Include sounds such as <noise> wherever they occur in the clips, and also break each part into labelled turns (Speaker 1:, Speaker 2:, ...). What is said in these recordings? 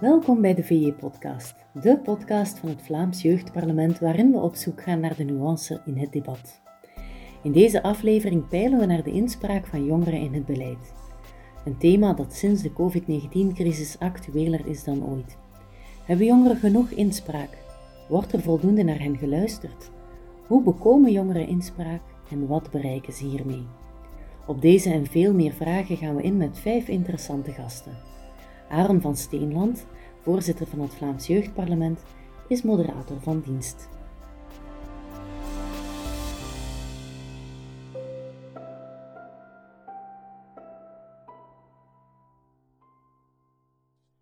Speaker 1: Welkom bij de VJ-podcast, de podcast van het Vlaams Jeugdparlement waarin we op zoek gaan naar de nuance in het debat. In deze aflevering peilen we naar de inspraak van jongeren in het beleid. Een thema dat sinds de COVID-19-crisis actueler is dan ooit. Hebben jongeren genoeg inspraak? Wordt er voldoende naar hen geluisterd? Hoe bekomen jongeren inspraak en wat bereiken ze hiermee? Op deze en veel meer vragen gaan we in met vijf interessante gasten. Aaron van Steenland, voorzitter van het Vlaams Jeugdparlement, is moderator van dienst.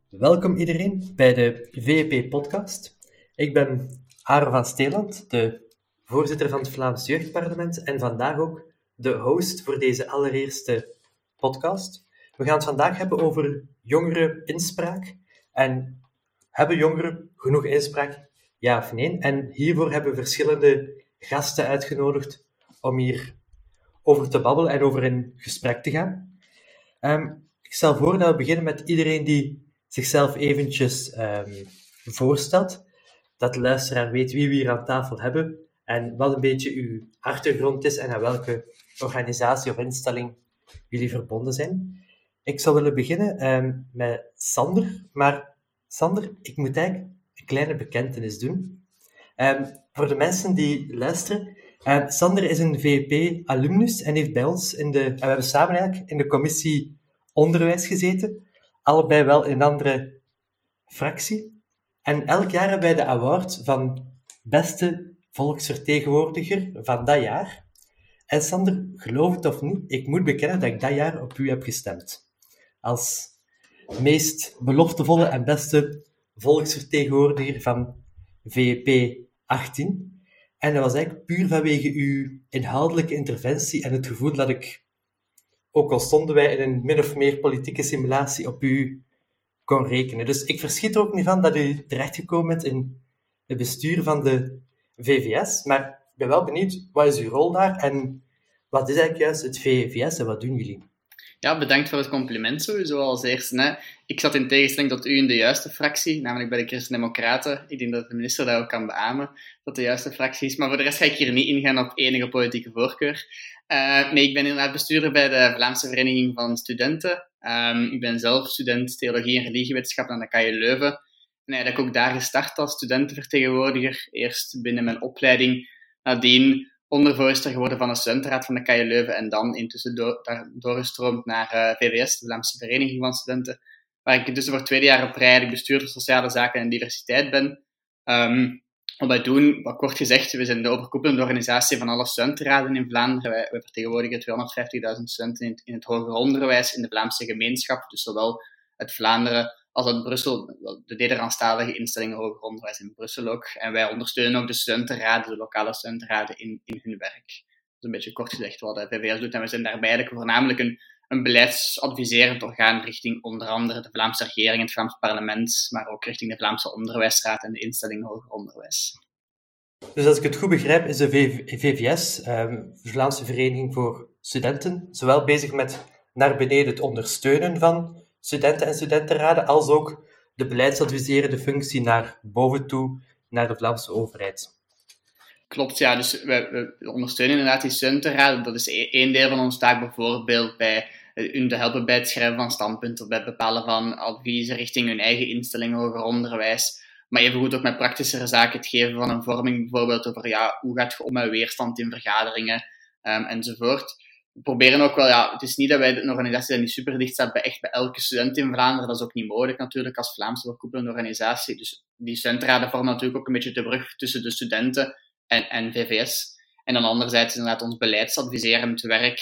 Speaker 2: Welkom iedereen bij de VEP-podcast. Ik ben Aaron van Steeland, de voorzitter van het Vlaams Jeugdparlement en vandaag ook de host voor deze allereerste podcast. We gaan het vandaag hebben over jongeren-inspraak. En hebben jongeren genoeg inspraak? Ja of nee? En hiervoor hebben we verschillende gasten uitgenodigd om hier over te babbelen en over in gesprek te gaan. Um, ik stel voor dat we beginnen met iedereen die zichzelf eventjes um, voorstelt. Dat de luisteraar weet wie we hier aan tafel hebben en wat een beetje uw achtergrond is en aan welke organisatie of instelling jullie verbonden zijn. Ik zou willen beginnen um, met Sander, maar Sander, ik moet eigenlijk een kleine bekentenis doen. Um, voor de mensen die luisteren, uh, Sander is een VEP-alumnus en heeft bij ons in de, en we hebben samen eigenlijk in de commissie onderwijs gezeten, allebei wel in een andere fractie. En elk jaar hebben wij de award van beste volksvertegenwoordiger van dat jaar. En Sander, geloof het of niet, ik moet bekennen dat ik dat jaar op u heb gestemd als meest beloftevolle en beste volksvertegenwoordiger van VEP 18. En dat was eigenlijk puur vanwege uw inhoudelijke interventie en het gevoel dat ik, ook al stonden wij in een min of meer politieke simulatie, op u kon rekenen. Dus ik verschiet er ook niet van dat u terechtgekomen bent in het bestuur van de VVS, maar ik ben wel benieuwd, wat is uw rol daar en wat is eigenlijk juist het VVS en wat doen jullie?
Speaker 3: Ja, bedankt voor het compliment sowieso als eerste. Hè. Ik zat in tegenstelling tot u in de juiste fractie, namelijk bij de Christen-Democraten. Ik denk dat de minister dat ook kan beamen, dat de juiste fractie is. Maar voor de rest ga ik hier niet ingaan op enige politieke voorkeur. Uh, nee, ik ben inderdaad bestuurder bij de Vlaamse Vereniging van Studenten. Um, ik ben zelf student Theologie en Religiewetenschap aan de KU Leuven. En eigenlijk ook daar gestart als studentenvertegenwoordiger. Eerst binnen mijn opleiding, nadien ondervoorzitter geworden van de studentenraad van de KU Leuven en dan intussen daar doorgestroomd naar eh, VWS, de Vlaamse Vereniging van Studenten, waar ik dus voor het tweede jaar op rij eigenlijk bestuurder sociale zaken en diversiteit ben. Um, wat wij doen, wat kort gezegd, we zijn de overkoepelende organisatie van alle studentenraden in Vlaanderen. Wij, vertegenwoordigen 250.000 studenten in, in het hoger onderwijs in de Vlaamse gemeenschap, dus zowel het Vlaanderen als uit Brussel, de Nederlandstalige instellingen hoger onderwijs in Brussel ook. En wij ondersteunen ook de studentenraden, de lokale studentenraden in, in hun werk. Dat is een beetje kort gezegd wat de VVS doet. En we zijn daarbij eigenlijk voornamelijk een, een beleidsadviserend orgaan richting onder andere de Vlaamse regering, het Vlaams parlement, maar ook richting de Vlaamse onderwijsraad en de instellingen hoger onderwijs.
Speaker 2: Dus als ik het goed begrijp, is de VVS, ehm, de Vlaamse Vereniging voor Studenten, zowel bezig met naar beneden het ondersteunen van studenten en studentenraden, als ook de beleidsadviserende functie naar boven toe, naar de Vlaamse overheid.
Speaker 3: Klopt, ja. Dus we, ondersteunen inderdaad die studentenraden. Dat is e-, één deel van onze taak, bijvoorbeeld bij hun te helpen bij het schrijven van standpunten, bij het bepalen van adviezen richting hun eigen instelling hoger onderwijs. Maar evengoed ook met praktischere zaken, het geven van een vorming bijvoorbeeld over ja, hoe gaat je om met weerstand in vergaderingen um, enzovoort proberen ook wel, ja, het is niet dat wij een organisatie die super dicht staat bij echt bij elke student in Vlaanderen. Dat is ook niet mogelijk natuurlijk als Vlaamse overkoepelende organisatie. Dus die studentraden vormen natuurlijk ook een beetje de brug tussen de studenten en, en VVS. En dan anderzijds inderdaad ons beleidsadviserend werk,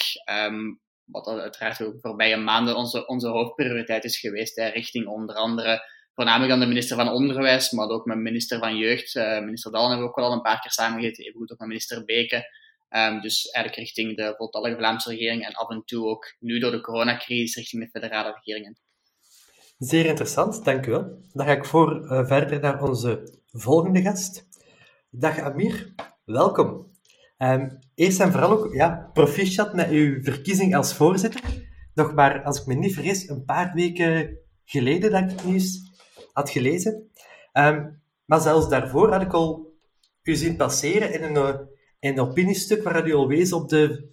Speaker 3: um, wat uiteraard ook voorbije maanden onze, onze hoofdprioriteit is geweest, richting onder andere voornamelijk aan de minister van Onderwijs, maar ook met minister van Jeugd. Uh, minister Dalen hebben we ook al een paar keer samengezeten, evengoed ook met minister Beke. Um, dus eigenlijk richting de voltallige Vlaamse regering en af en toe ook nu door de coronacrisis richting de federale regeringen.
Speaker 2: Zeer interessant, dank u wel. Dan ga ik voor uh, verder naar onze volgende gast. Dag Amir, welkom. Um, eerst en vooral ook ja, proficiat met uw verkiezing als voorzitter. Nog maar, als ik me niet vergis, een paar weken geleden dat ik het nieuws had gelezen. Ehm, maar zelfs daarvoor had ik al u zien passeren in een, in een opiniestuk waar u al wees op de,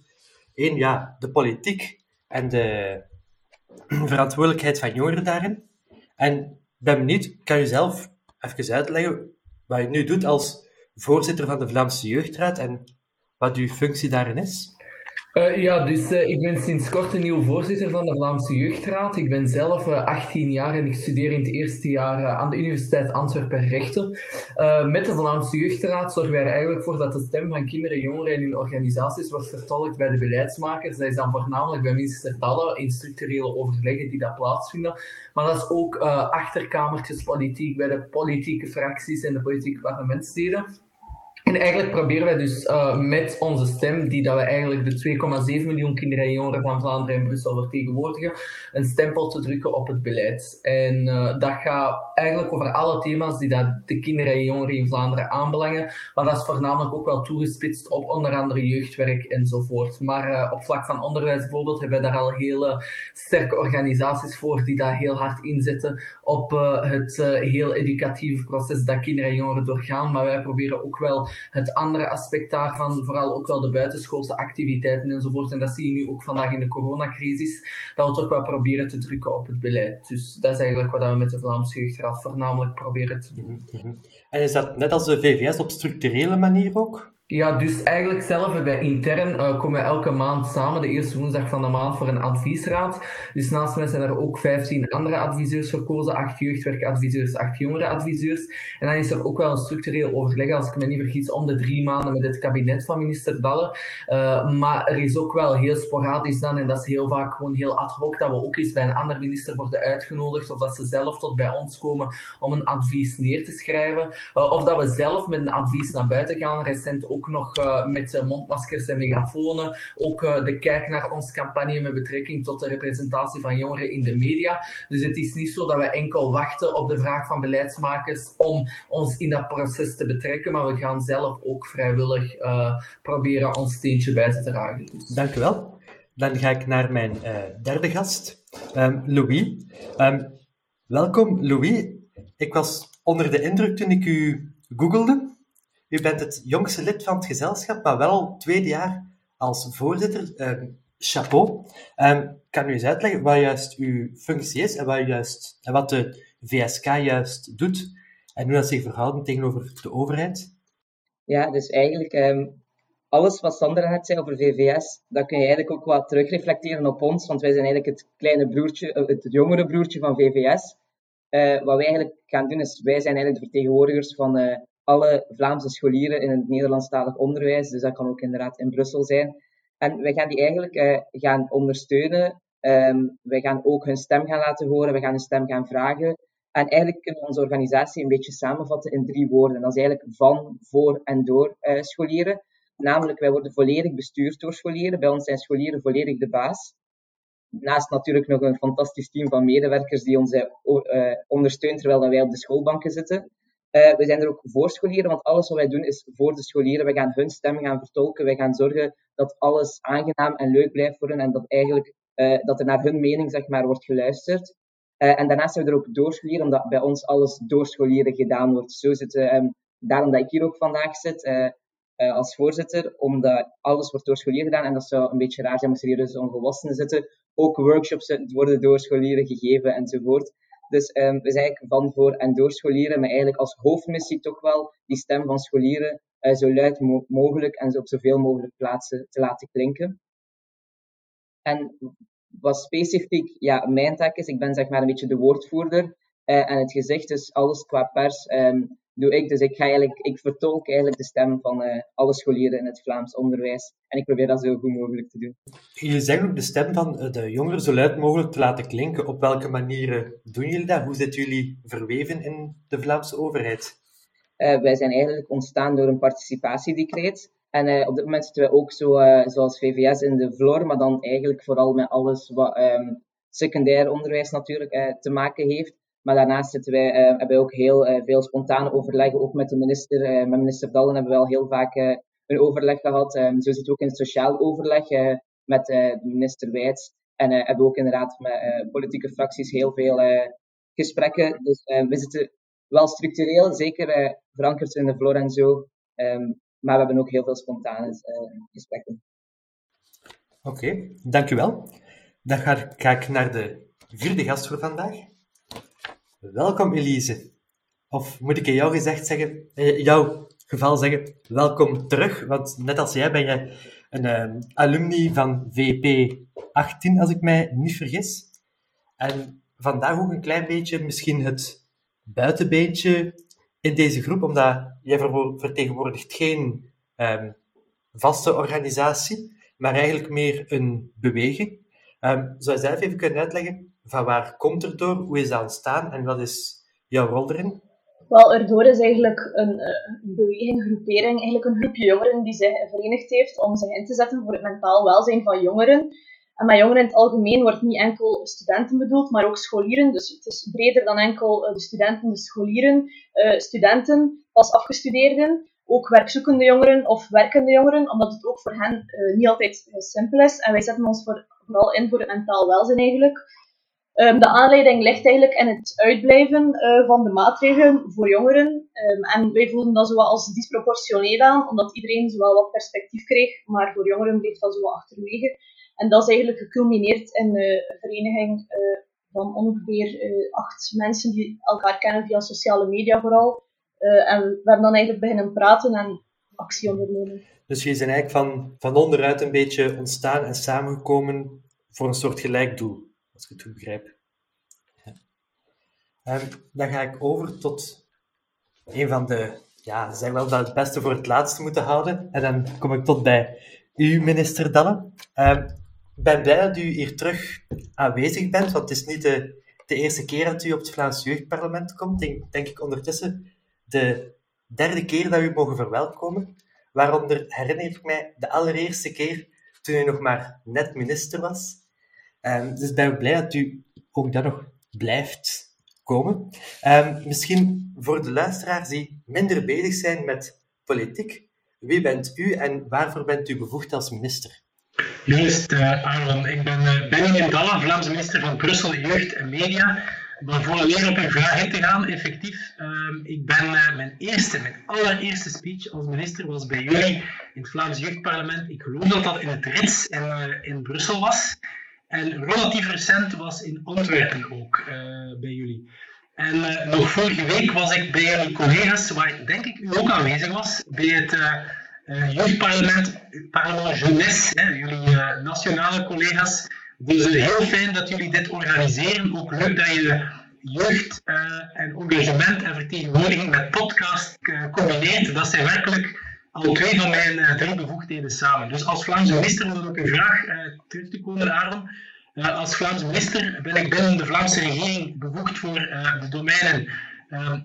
Speaker 2: één, ja, de politiek en de <clears throat> verantwoordelijkheid van jongeren daarin. En ben benieuwd, kan u zelf even uitleggen wat je nu doet als voorzitter van de Vlaamse Jeugdraad en wat uw functie daarin is?
Speaker 4: Uh, ja, dus uh, ik ben sinds kort een nieuw voorzitter van de Vlaamse Jeugdraad. Ik ben zelf uh, eh, 18 jaar en ik studeer in het eerste jaar aan de Universiteit Antwerpen rechten. met de Vlaamse Jeugdraad zorgen wij er eigenlijk voor dat de stem van kinderen, jongeren en hun organisaties wordt vertolkt bij de beleidsmakers. Dat is dan voornamelijk bij minister Dalle in structurele overleggen die dat plaatsvinden. Maar dat is ook achterkamertjespolitiek bij de politieke fracties en de politieke parlementsleden. En eigenlijk proberen wij dus uh, met onze stem, die dat we eigenlijk de 2,7 miljoen kinderen en jongeren van Vlaanderen en Brussel vertegenwoordigen, een stempel te drukken op het beleid. En uh, dat gaat eigenlijk over alle thema's die dat de kinderen en jongeren in Vlaanderen aanbelangen. Maar dat is voornamelijk ook wel toegespitst op onder andere jeugdwerk enzovoort. Maar uh, op vlak van onderwijs bijvoorbeeld hebben wij daar al hele sterke organisaties voor die daar heel hard inzetten op het heel educatieve proces dat kinderen en jongeren doorgaan. Maar wij proberen ook wel het andere aspect daarvan, vooral ook wel de buitenschoolse activiteiten enzovoort. En dat zie je nu ook vandaag in de coronacrisis, dat we toch wel proberen te drukken op het beleid. Dus dat is eigenlijk wat we met de Vlaamse Jeugdraad voornamelijk proberen te doen.
Speaker 2: Mhm. En is dat net als de VVS op structurele manier ook?
Speaker 4: Ja, dus eigenlijk zelf bij intern uh, komen we elke maand samen, de eerste woensdag van de maand, voor een adviesraad. Dus naast mij zijn er ook 15 andere adviseurs verkozen, acht jeugdwerkadviseurs, acht jongerenadviseurs. En dan is er ook wel een structureel overleg, als ik me niet vergis, om de drie maanden met het kabinet van minister Dalle. Uh, maar er is ook wel heel sporadisch dan, en dat is heel vaak gewoon heel ad hoc, dat we ook eens bij een ander minister worden uitgenodigd, of dat ze zelf tot bij ons komen om een advies neer te schrijven. Uh, of dat we zelf met een advies naar buiten gaan. Recent ook ook nog uh, met mondmaskers en megafonen. Ook uh, de kijk naar onze campagne met betrekking tot de representatie van jongeren in de media. Dus het is niet zo dat we enkel wachten op de vraag van beleidsmakers om ons in dat proces te betrekken, maar we gaan zelf ook vrijwillig uh, proberen ons steentje bij te dragen. Dus.
Speaker 2: Dank u wel. Dan ga ik naar mijn derde gast, um, Louis. Um, welkom, Louis. Ik was onder de indruk toen ik u googelde. U bent het jongste lid van het gezelschap, maar wel al tweede jaar als voorzitter. Uh, chapeau. Uh, kan u eens uitleggen wat juist uw functie is en wat, juist, wat de VSK juist doet en hoe dat zich verhoudt tegenover de overheid?
Speaker 5: Ja, dus eigenlijk um, alles wat Sandra had zei over VVS, dat kun je eigenlijk ook wat terugreflecteren op ons, want wij zijn eigenlijk het kleine broertje, eh, het jongere broertje van VVS. Uh, wat wij eigenlijk gaan doen is, wij zijn eigenlijk de vertegenwoordigers van uh, alle Vlaamse scholieren in het Nederlandstalig onderwijs. Dus dat kan ook inderdaad in Brussel zijn. En wij gaan die eigenlijk uh, gaan ondersteunen. Um, wij gaan ook hun stem gaan laten horen. We gaan hun stem gaan vragen. En eigenlijk kunnen we onze organisatie een beetje samenvatten in drie woorden. Dat is eigenlijk van, voor en door uh, scholieren. Namelijk, wij worden volledig bestuurd door scholieren. Bij ons zijn scholieren volledig de baas. Naast natuurlijk nog een fantastisch team van medewerkers die ons uh, ondersteunt terwijl wij op de schoolbanken zitten. Uh, we zijn er ook voor scholieren, want alles wat wij doen is voor de scholieren. We gaan hun stem gaan vertolken. Wij gaan zorgen dat alles aangenaam en leuk blijft voor hen en dat, eigenlijk, uh, dat er naar hun mening zeg maar, wordt geluisterd. Uh, en daarnaast zijn we er ook door scholieren, omdat bij ons alles door scholieren gedaan wordt. Zo zitten, um, daarom dat ik hier ook vandaag zit als voorzitter, omdat alles wordt door scholieren gedaan. En dat zou een beetje raar zijn er hier dus onvolwassenen zitten. Ook workshops worden door scholieren gegeven enzovoort. Dus um, we zijn eigenlijk van voor en door scholieren, maar eigenlijk als hoofdmissie toch wel die stem van scholieren uh, zo luid mo mogelijk en zo op zoveel mogelijk plaatsen te laten klinken. En wat specifiek ja, mijn taak is, ik ben zeg maar een beetje de woordvoerder uh, en het gezicht, dus alles qua pers um, doe ik. Dus ik, ga eigenlijk, ik vertolk eigenlijk de stem van uh, alle scholieren in het Vlaams onderwijs. En ik probeer dat zo goed mogelijk te doen.
Speaker 2: Je zegt ook de stem van eh, de jongeren zo luid mogelijk te laten klinken. Op welke manieren doen jullie dat? Hoe zitten jullie verweven in de Vlaamse overheid?
Speaker 5: Uh, wij zijn eigenlijk ontstaan door een participatiedecreet. En uh, op dit moment zitten we ook zo, zoals VVS in de vloer, maar dan eigenlijk vooral met alles wat um, secundair onderwijs natuurlijk te maken heeft. Maar daarnaast zitten wij, uh, hebben wij ook heel uh, veel spontane overleggen, ook met de minister. Uh, met minister Dallen hebben we wel heel vaak een overleg gehad. Um, zo zitten we ook in het sociaal overleg met minister Wijts. En hebben we ook inderdaad met politieke fracties heel veel gesprekken. Dus we zitten wel structureel, zeker verankerd in de Flora en zo. Ehm, maar we hebben ook heel veel spontane gesprekken.
Speaker 2: Oké, okay, dankjewel. Dan ga ik naar de vierde gast voor vandaag. Welkom Elise. Of moet ik in jouw, zeggen, in jouw geval zeggen, welkom terug. Want net als jij ben je een uh, alumni van VP 18, als ik mij niet vergis. En vandaag ook een klein beetje misschien het buitenbeentje in deze groep, omdat jij vertegenwoordigt geen um, vaste organisatie, maar eigenlijk meer een beweging. Um, zou je zelf even kunnen uitleggen van waar komt het door, hoe is dat ontstaan en wat is jouw rol erin?
Speaker 6: Wel, erdoor is eigenlijk een, eh, beweging, een groepering, eigenlijk een groepje jongeren die zich verenigd heeft om zich in te zetten voor het mentaal welzijn van jongeren. En met jongeren in het algemeen wordt niet enkel studenten bedoeld, maar ook scholieren. Dus het is breder dan enkel eh, de studenten, de scholieren, uh, studenten, pas afgestudeerden, ook werkzoekende jongeren of werkende jongeren, omdat het ook voor hen niet altijd simpel is. En wij zetten ons voor, vooral in voor het mentaal welzijn eigenlijk. Um, de aanleiding ligt eigenlijk in het uitblijven uh, van de maatregelen voor jongeren. Um, en wij voelden dat zo als disproportioneel aan, omdat iedereen zowel wat perspectief kreeg, maar voor jongeren bleef dat zo achterwege. En dat is eigenlijk geculmineerd in een vereniging uh, van ongeveer uh, acht mensen die elkaar kennen via sociale media vooral. en we hebben dan eigenlijk beginnen praten en actie ondernemen.
Speaker 2: Dus je zijn eigenlijk van, van onderuit een beetje ontstaan en samengekomen voor een soort gelijk doel als ik het goed begrijp. Dan ga ik over tot een van de, ja, ze zeggen wel dat het beste voor het laatste moeten houden. En dan kom ik tot bij u, minister Dalle. Um, ik ben blij dat u hier terug aanwezig bent, want het is niet de, de eerste keer dat u op het Vlaams Jeugdparlement komt. Denk, denk ik ondertussen de derde keer dat u mogen verwelkomen. Waaronder herinner ik mij de allereerste keer toen u nog maar net minister was. Um, dus ben ik blij dat u ook dat nog blijft komen. Um, misschien voor de luisteraars die minder bezig zijn met politiek, wie bent u en waarvoor bent u bevoegd als minister?
Speaker 7: Juist, uh. Ik ben uh, Benjamin Dalla, Vlaams minister van Brussel, Jeugd en Media. Maar voor alleen op uw vraag in te gaan, effectief, uh, ik ben uh, mijn eerste, mijn allereerste speech als minister was bij jullie in het Vlaams Jeugdparlement. Ik geloof dat dat in het Rits in Brussel was. En relatief recent was in Antwerpen ook uh, bij jullie. En uh, nog vorige week was ik bij jullie collega's, waar denk ik u ook aanwezig was, bij het uh, jeugdparlement, Parlement Jeunesse, hè, jullie nationale collega's. Dus heel fijn dat jullie dit organiseren. Ook leuk dat je jeugd en engagement en vertegenwoordiging met podcast combineert. Dat zijn werkelijk al twee van mijn drie bevoegdheden samen. Dus als Vlaamse minister, om ook een vraag uh, terug te komen, Aaron. Uh, als Vlaamse minister ben ik binnen de Vlaamse regering bevoegd voor de domeinen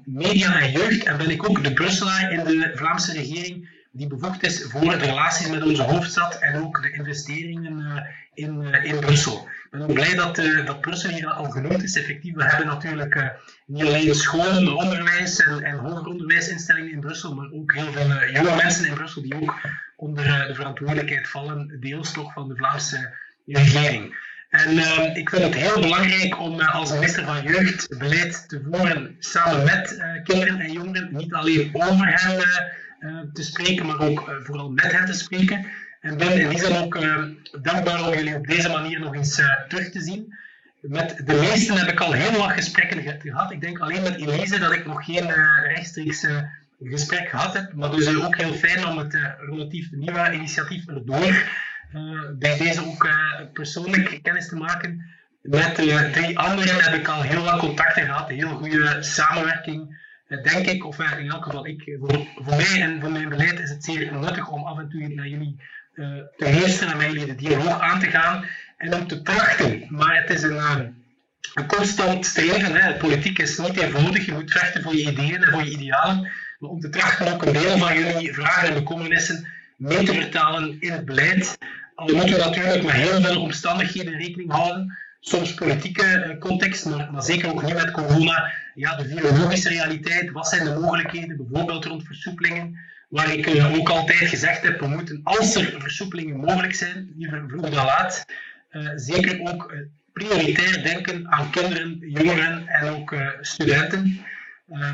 Speaker 7: media en jeugd. En ben ik ook de Brusselaar in de Vlaamse regering die bevoegd is voor de relaties met onze hoofdstad en ook de investeringen in, in Brussel ben ook blij dat, uh, dat hier al genoemd is. Effectief, we hebben natuurlijk uh, niet alleen scholen, onderwijs en, en hoger onderwijsinstellingen in Brussel, maar ook heel veel uh, jonge mensen in Brussel die ook onder de verantwoordelijkheid vallen, deels toch van de Vlaamse regering. En ik vind het heel belangrijk om als minister van Jeugd beleid te voeren samen met kinderen en jongeren, niet alleen over hen te spreken, maar ook vooral met hen te spreken. En ben in die ook uh, dankbaar om jullie op deze manier nog eens uh, terug te zien. Met de meesten heb ik al heel wat gesprekken gehad. Ik denk alleen met Elise dat ik nog geen uh, rechtstreeks gesprek gehad heb. Maar dus ook heel fijn om het relatief nieuwe initiatief erdoor bij deze ook persoonlijk kennis te maken. Met drie anderen heb ik al heel wat contacten gehad, heel goede samenwerking denk ik, of in elk geval ik, voor, voor mij en voor mijn beleid is het zeer nuttig om af en toe naar jullie te luisteren en met jullie de dialoog aan te gaan en om te trachten. Maar het is een, een constant streven. Hè. Politiek is niet eenvoudig. Je moet vechten voor je ideeën en voor je idealen. Maar om te trachten ook een deel van jullie vragen en bekommernissen mee te vertalen in het beleid. Al moeten we natuurlijk met heel veel omstandigheden rekening houden. Soms politieke eh, context, maar, maar zeker ook nu met corona. Ja, de virologische realiteit. Wat zijn de mogelijkheden, bijvoorbeeld rond versoepelingen? Waar ik uh, ook altijd gezegd heb, we moeten, als er versoepelingen mogelijk zijn, liever vroeg dan laat, uh, zeker ook uh, prioritair denken aan kinderen, jongeren en ook studenten.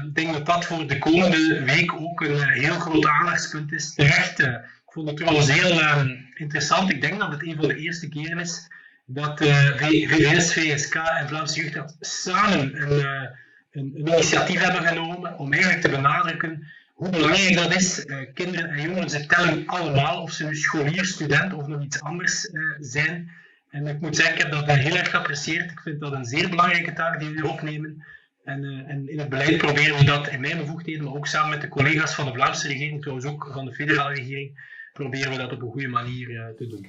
Speaker 7: ik denk dat dat voor de komende week ook een heel groot aandachtspunt is. Terecht, ik vond het trouwens heel interessant. Ik denk dat het een van de eerste keren is dat VVS, VSK en Vlaamse Jeugd samen een, een, initiatief hebben genomen om eigenlijk te benadrukken hoe belangrijk dat is. Uh, kinderen en jongeren, tellen allemaal, of ze nu scholier, student of nog iets anders uh, zijn. En ik moet zeggen, ik heb dat heel erg geapprecieerd. Ik vind dat een zeer belangrijke taak die jullie opnemen. En, uh, en, in het beleid proberen we dat in mijn bevoegdheden, maar ook samen met de collega's van de Vlaamse regering, trouwens ook van de federale regering, proberen we dat op een goede manier te doen.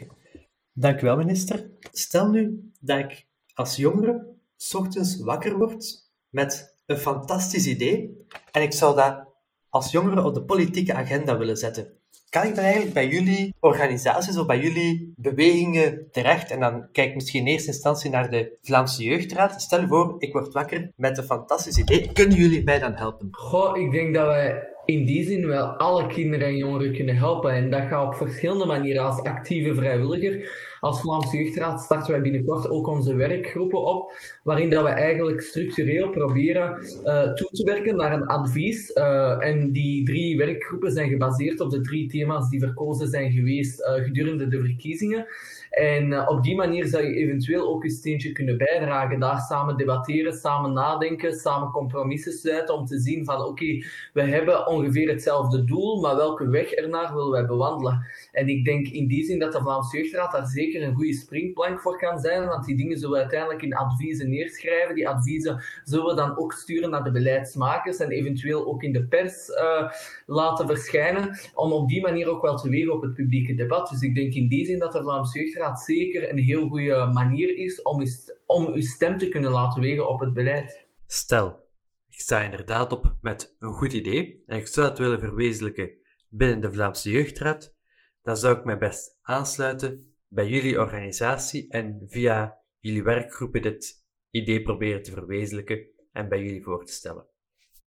Speaker 2: Dank u wel, minister. Stel nu dat ik als jongere ochtends wakker word met een fantastisch idee en ik zou dat als jongere op de politieke agenda willen zetten. Kan ik dan eigenlijk bij jullie organisaties of bij jullie bewegingen terecht? En dan kijk ik misschien in eerste instantie naar de Vlaamse Jeugdraad. Stel je voor, ik word wakker met een fantastisch idee. Kunnen jullie mij dan helpen?
Speaker 4: Goh, ik denk dat wij in die zin wel alle kinderen en jongeren kunnen helpen. En dat gaat op verschillende manieren als actieve vrijwilliger. Als Vlaamse Jeugdraad starten wij binnenkort ook onze werkgroepen op, waarin dat we eigenlijk structureel proberen uh, toe te werken naar een advies. Uh, en die drie werkgroepen zijn gebaseerd op de drie thema's die verkozen zijn geweest uh, gedurende de verkiezingen. En uh, op die manier zou je eventueel ook een steentje kunnen bijdragen. Daar samen debatteren, samen nadenken, samen compromissen sluiten om te zien van oké, we hebben ongeveer hetzelfde doel, maar welke weg ernaar willen wij bewandelen? En ik denk in die zin dat de Vlaamse Jeugdraad daar zeker een goede springplank voor kan zijn, want die dingen zullen uiteindelijk in adviezen neerschrijven. Die adviezen zullen we dan ook sturen naar de beleidsmakers en eventueel ook in de pers uh, laten verschijnen, om op die manier ook wel te wegen op het publieke debat. Dus ik denk in die zin dat de Vlaamse Jeugdraad zeker een heel goede manier is om, om uw stem te kunnen laten wegen op het beleid.
Speaker 2: Stel, ik sta inderdaad op met een goed idee en ik zou het willen verwezenlijken binnen de Vlaamse Jeugdraad, dan zou ik mij best aansluiten bij jullie organisatie en via jullie werkgroepen dit idee proberen te verwezenlijken en bij jullie voor te stellen.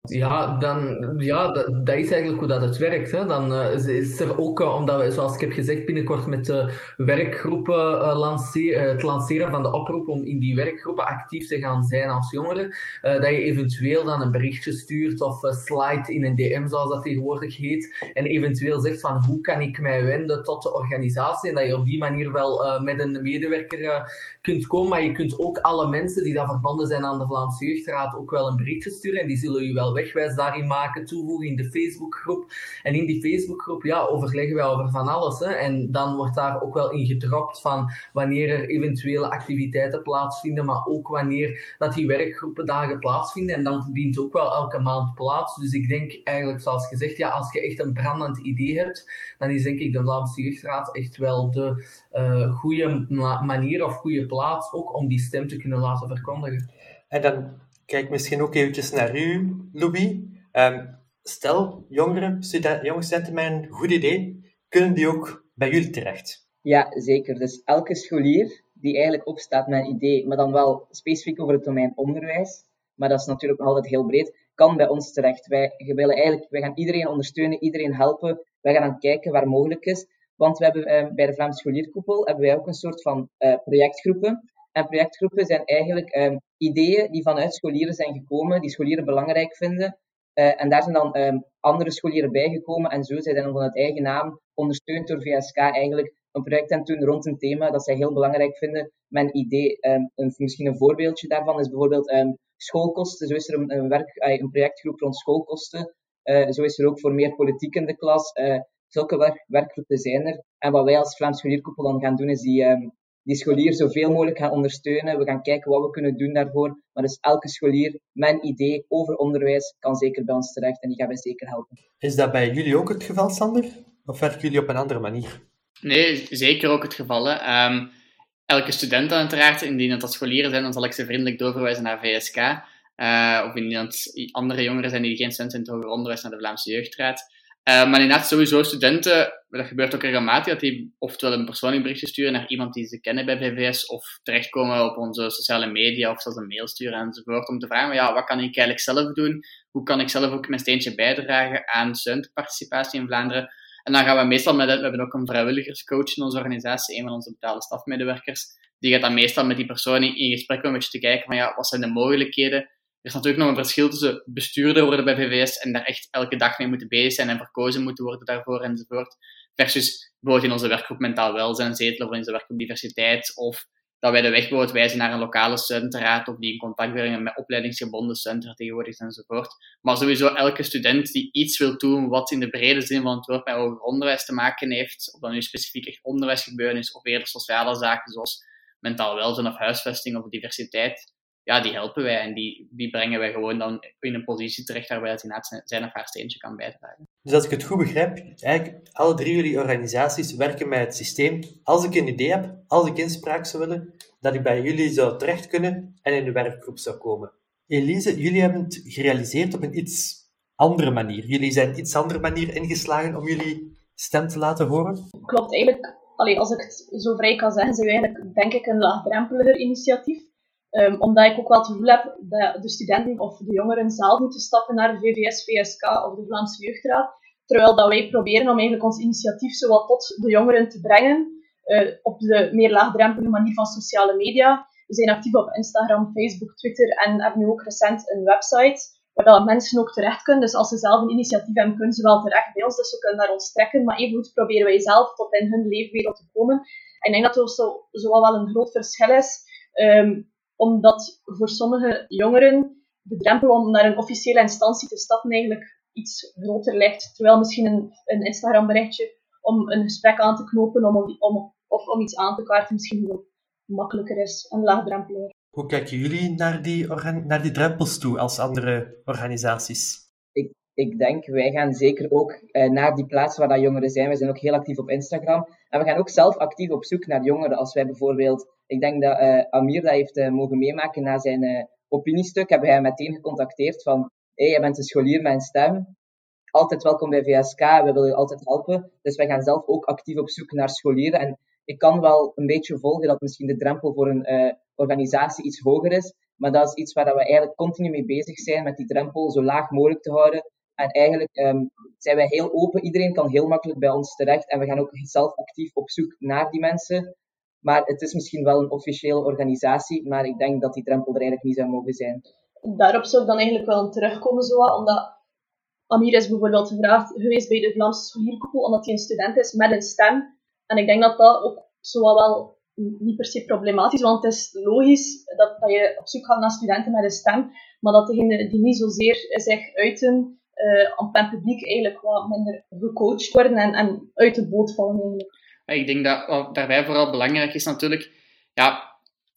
Speaker 4: Ja, dan, ja dat, is eigenlijk hoe dat het werkt. Hè. Dan uh, is er ook, uh, omdat we, zoals ik heb gezegd, binnenkort met de werkgroepen uh, lanceren, het lanceren van de oproep om in die werkgroepen actief te gaan zijn als jongeren, dat je eventueel dan een berichtje stuurt of slide in een DM, zoals dat tegenwoordig heet, en eventueel zegt van hoe kan ik mij wenden tot de organisatie en dat je op die manier wel met een medewerker kunt komen, maar je kunt ook alle mensen die daar verbonden zijn aan de Vlaamse Jeugdraad ook wel een berichtje sturen en die zullen je wel wegwijs daarin maken, toevoegen in de Facebookgroep. En in die Facebookgroep ja, overleggen wij over van alles. Hè. En dan wordt daar ook wel in gedropt van wanneer er eventuele activiteiten plaatsvinden, maar ook wanneer dat die werkgroepen dagen plaatsvinden. En dan dient ook wel elke maand plaats. Dus ik denk eigenlijk, zoals gezegd, ja, als je echt een brandend idee hebt, dan is denk ik de Vlaamse Jeugdraad echt wel de uh, goede manier of goede plaats ook om die stem te kunnen laten verkondigen.
Speaker 2: En dan kijk misschien ook eventjes naar u, Louis. Um, stel, jongeren, studenten, jonge studenten met een goed idee, kunnen die ook bij jullie terecht?
Speaker 5: Ja, zeker. Dus elke scholier die eigenlijk opstaat met een idee, maar dan wel specifiek over het domein onderwijs, maar dat is natuurlijk altijd heel breed, kan bij ons terecht. Wij, willen eigenlijk, wij gaan iedereen ondersteunen, iedereen helpen. Wij gaan dan kijken waar mogelijk is. Want we hebben, eh, bij de Vlaamse Scholierkoepel hebben wij ook een soort van uh, projectgroepen en projectgroepen zijn eigenlijk um, ideeën die vanuit scholieren zijn gekomen, die scholieren belangrijk vinden. Uh, en daar zijn dan um, andere scholieren bijgekomen en zo zijn dan het eigen naam, ondersteund door VSK, eigenlijk een project aan doen rond een thema dat zij heel belangrijk vinden. Mijn idee, um, een, misschien een voorbeeldje daarvan is bijvoorbeeld schoolkosten. Zo is er een, werk, een projectgroep rond schoolkosten. Uh, zo is er ook voor meer politiek in de klas. Uh, zulke werk, werkgroepen zijn er. En wat wij als Vlaams Scholierkoepel dan gaan doen, is die, die scholier zoveel mogelijk gaan ondersteunen. We gaan kijken wat we kunnen doen daarvoor. Maar dus elke scholier met een idee over onderwijs kan zeker bij ons terecht en die gaan wij zeker helpen.
Speaker 2: Is dat bij jullie ook het geval, Sander? Of werken jullie op een andere manier?
Speaker 3: Nee, zeker ook het geval. Um, elke student uiteraard, indien het dat scholieren zijn, dan zal ik ze vriendelijk doorverwijzen naar VSK. Uh, of indien het andere jongeren zijn die geen studenten in het hoger onderwijs naar de Vlaamse Jeugdraad. Uh, maar inderdaad, sowieso studenten, dat gebeurt ook regelmatig, dat die oftewel een persoonlijk berichtje sturen naar iemand die ze kennen bij VVS, of terechtkomen op onze sociale media, of zelfs een mail sturen enzovoort, om te vragen, ja, wat kan ik eigenlijk zelf doen? Hoe kan ik zelf ook mijn steentje bijdragen aan studentenparticipatie in Vlaanderen? En dan gaan we meestal met, we hebben ook een vrijwilligerscoach in onze organisatie, een van onze betaalde stafmedewerkers, die gaat dan meestal met die persoon in, gesprek om een beetje te kijken van ja, wat zijn de mogelijkheden. Er is natuurlijk nog een verschil tussen bestuurder worden bij VVS en daar echt elke dag mee moeten bezig zijn en verkozen moeten worden daarvoor enzovoort. Versus bijvoorbeeld in onze werkgroep mentaal welzijn zetelen of in onze werkgroep diversiteit of dat wij de weg bijvoorbeeld wijzen naar een lokale studentenraad of die in contact brengen met opleidingsgebonden studentenvertegenwoordigers enzovoort. Maar sowieso elke student die iets wil doen wat in de brede zin van het woord met hoger onderwijs te maken heeft, of dat nu specifiek echt onderwijsgebeuren is of eerder sociale zaken zoals mentaal welzijn of huisvesting of diversiteit, ja, die helpen wij en die, die brengen wij gewoon dan in een positie terecht waarbij het inderdaad zijn of haar steentje kan bijdragen.
Speaker 2: Dus als ik het goed begrijp, eigenlijk alle drie jullie organisaties werken met het systeem. Als ik een idee heb, als ik inspraak zou willen, dat ik bij jullie zou terecht kunnen en in de werkgroep zou komen. Elise, jullie hebben het gerealiseerd op een iets andere manier. Jullie zijn een iets andere manier ingeslagen om jullie stem te laten horen?
Speaker 6: Klopt, eigenlijk, allee, als ik het zo vrij kan zeggen, zijn we eigenlijk, denk ik, een laagdrempeliger initiatief. Um, omdat ik ook wel het gevoel heb dat de studenten of de jongeren zelf moeten stappen naar de VVS, VSK of de Vlaamse Jeugdraad. Terwijl dat wij proberen om eigenlijk ons initiatief zowat tot de jongeren te brengen uh, op de meer laagdrempelige manier van sociale media. We zijn actief op Instagram, Facebook, Twitter en hebben nu ook recent een website waar mensen ook terecht kunnen. Dus als ze zelf een initiatief hebben, kunnen ze wel terecht bij ons. Dus ze kunnen naar ons trekken. Maar evengoed proberen wij zelf tot in hun leefwereld te komen. En ik denk dat er zo, zo wel een groot verschil is. Um, omdat voor sommige jongeren de drempel om naar een officiële instantie te stappen eigenlijk iets groter ligt. Terwijl misschien een, een Instagram berichtje om een gesprek aan te knopen om, om, of om iets aan te kaarten misschien wel makkelijker is en laagdrempeliger.
Speaker 2: Hoe kijken jullie naar die, naar die drempels toe als andere organisaties?
Speaker 5: Ik, ik denk, wij gaan zeker ook eh, naar die plaatsen waar dat jongeren zijn. We zijn ook heel actief op Instagram. En we gaan ook zelf actief op zoek naar jongeren. Als wij bijvoorbeeld ik denk dat uh, Amir dat heeft uh, mogen meemaken na zijn uh, opiniestuk. Hebben hij meteen gecontacteerd van, hé, hey, jij bent een scholier met een stem. Altijd welkom bij VSK, we willen je altijd helpen. Dus wij gaan zelf ook actief op zoek naar scholieren. En ik kan wel een beetje volgen dat misschien de drempel voor een organisatie iets hoger is. Maar dat is iets waar we eigenlijk continu mee bezig zijn, met die drempel zo laag mogelijk te houden. En eigenlijk um, zijn wij heel open. Iedereen kan heel makkelijk bij ons terecht. En we gaan ook zelf actief op zoek naar die mensen. Maar het is misschien wel een officiële organisatie, maar ik denk dat die drempel er eigenlijk niet zou mogen zijn.
Speaker 6: Daarop zou ik dan eigenlijk wel terugkomen, zo, omdat Amir is bijvoorbeeld gevraagd geweest bij de Vlaamse scholierkoepel, omdat hij een student is met een stem. En ik denk dat dat ook zo wel niet per se problematisch is, want het is logisch dat, dat je op zoek gaat naar studenten met een stem, maar dat degenen die niet zozeer zich uiten uh, op het publiek eigenlijk wat minder gecoacht worden en, en uit de boot vallen eigenlijk.
Speaker 3: Ik denk dat wat daarbij vooral belangrijk is natuurlijk, ja,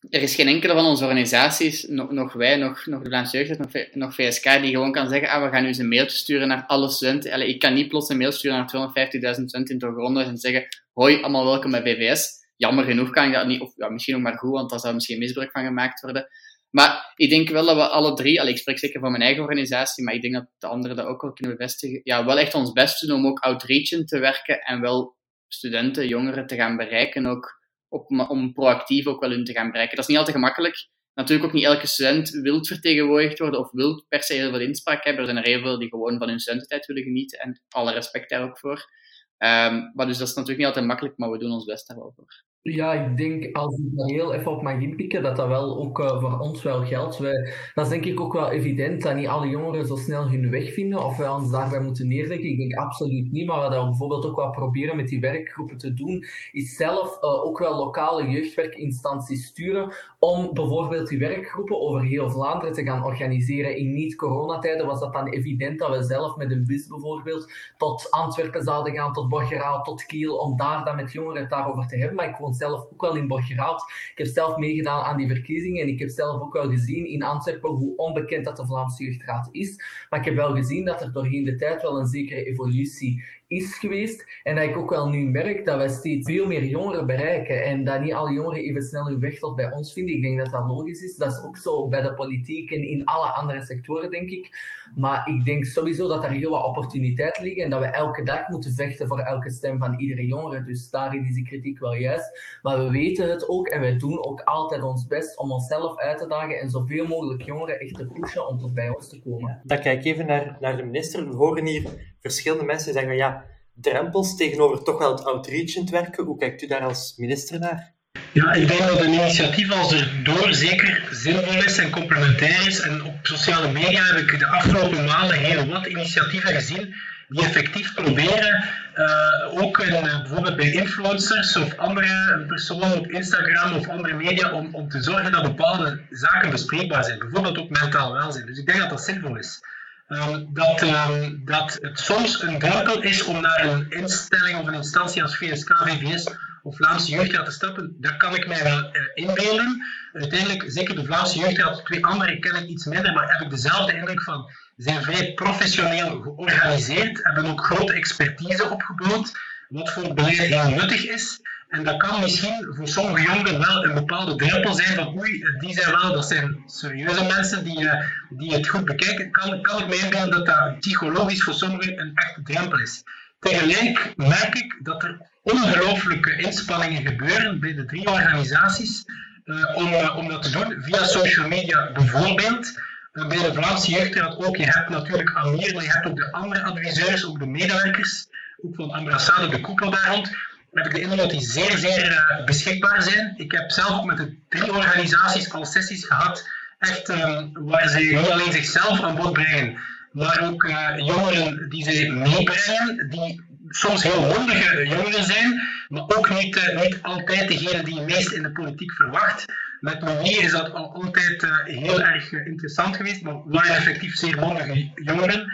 Speaker 3: er is geen enkele van onze organisaties, nog, nog wij, nog, nog de Vlaamse Jeugd, nog, VSK, die gewoon kan zeggen, ah, we gaan nu eens een mailtje sturen naar alle studenten. Ik kan niet plots een mail sturen naar 250.000 studenten in onderwijs en zeggen, hoi, allemaal welkom bij VVS. Jammer genoeg kan ik dat niet, of ja, misschien ook maar goed, want daar zou misschien misbruik van gemaakt worden. Maar ik denk wel dat we alle drie, allee, ik spreek zeker van mijn eigen organisatie, maar ik denk dat de anderen dat ook wel kunnen bevestigen, ja, wel echt ons best doen om ook outreachend te werken en wel studenten, jongeren te gaan bereiken, ook op, om proactief ook wel hun te gaan bereiken. Dat is niet altijd gemakkelijk. Natuurlijk ook niet elke student wil vertegenwoordigd worden of wil per se heel veel inspraak hebben. Er zijn er heel veel die gewoon van hun studententijd willen genieten en alle respect daar ook voor. Um, maar dus dat is natuurlijk niet altijd makkelijk, maar we doen ons best daar wel voor.
Speaker 4: Ja, ik denk, als ik daar heel even op mag inpikken, dat dat wel ook uh, voor ons wel geldt. Wij, dat is denk ik ook wel evident dat niet alle jongeren zo snel hun weg vinden of wij ons daarbij moeten neerleggen. Ik denk absoluut niet, maar wat we bijvoorbeeld ook wel proberen met die werkgroepen te doen, is zelf uh, ook wel lokale jeugdwerkinstanties sturen om bijvoorbeeld die werkgroepen over heel Vlaanderen te gaan organiseren. In niet-coronatijden was dat dan evident dat we zelf met een bus bijvoorbeeld tot Antwerpen zouden gaan, tot Borgerau, tot Kiel, om daar dan met jongeren het daarover te hebben. Maar ik woon zelf ook wel in Borgerhout. Ik heb zelf meegedaan aan die verkiezingen en ik heb zelf ook wel gezien in Antwerpen hoe onbekend dat de Vlaamse Jeugdraad is. Maar ik heb wel gezien dat er doorheen de tijd wel een zekere evolutie is geweest. En dat ik ook wel nu merk dat wij steeds veel meer jongeren bereiken. En dat niet alle jongeren even snel hun weg tot bij ons vinden. Ik denk dat dat logisch is. Dat is ook zo bij de politiek en in alle andere sectoren, denk ik. Maar ik denk sowieso dat er heel wat opportuniteiten liggen. En dat we elke dag moeten vechten voor elke stem van iedere jongere. Dus daarin is die kritiek wel juist. Maar we weten het ook en wij doen ook altijd ons best om onszelf uit te dagen. En zoveel mogelijk jongeren echt te pushen om tot bij ons te komen.
Speaker 2: Dan kijk even naar, naar de minister. We horen hier verschillende mensen zeggen, ja, drempels tegenover toch wel het outreachend werken. Hoe kijkt u daar als minister naar?
Speaker 7: Ja, ik denk dat een initiatief als er door zeker zinvol is en complementair is. En op sociale media heb ik de afgelopen maanden heel wat initiatieven gezien die effectief proberen, uh, ook uh, bijvoorbeeld bij influencers of andere personen op Instagram of andere media, om, om te zorgen dat bepaalde zaken bespreekbaar zijn. Bijvoorbeeld ook mentaal welzijn. Dus ik denk dat dat zinvol is. Um, dat, um, dat het soms een drempel is om naar een instelling of een instantie als VSK, VVS of Vlaamse Jeugdraad te stappen, dat kan ik mij wel uh, inbeelden. Uiteindelijk, zeker de Vlaamse Jeugdraad, twee andere ken ik iets minder, maar heb ik dezelfde indruk van, zijn vrij professioneel georganiseerd, hebben ook grote expertise opgebouwd, wat voor beleid heel nuttig is. En dat kan misschien voor sommige jongeren wel een bepaalde drempel zijn van oei, die zijn wel, dat zijn serieuze mensen die, uh, die het goed bekijken. Kan, kan ik me inbeelden dat dat psychologisch voor sommigen een echte drempel is. Tegelijk merk ik dat er ongelooflijke inspanningen gebeuren bij de drie organisaties uh, om, uh, om dat te doen, via social media bijvoorbeeld. Bij de Vlaamse Jeugdraad ook, je hebt natuurlijk Amir, je hebt ook de andere adviseurs, ook de medewerkers, ook van Ambrassade, de koepel daar rond. Heb ik de indruk dat die zeer, zeer beschikbaar zijn. Ik heb zelf met de drie organisaties al sessies gehad, echt ehm, waar ze niet alleen zichzelf aan bod brengen, maar ook jongeren die ze meebrengen, die soms heel mondige jongeren zijn, maar ook niet, uh, niet altijd degene die je meest in de politiek verwacht. Met manier is dat al altijd heel erg interessant geweest, maar waren effectief zeer mondige jongeren.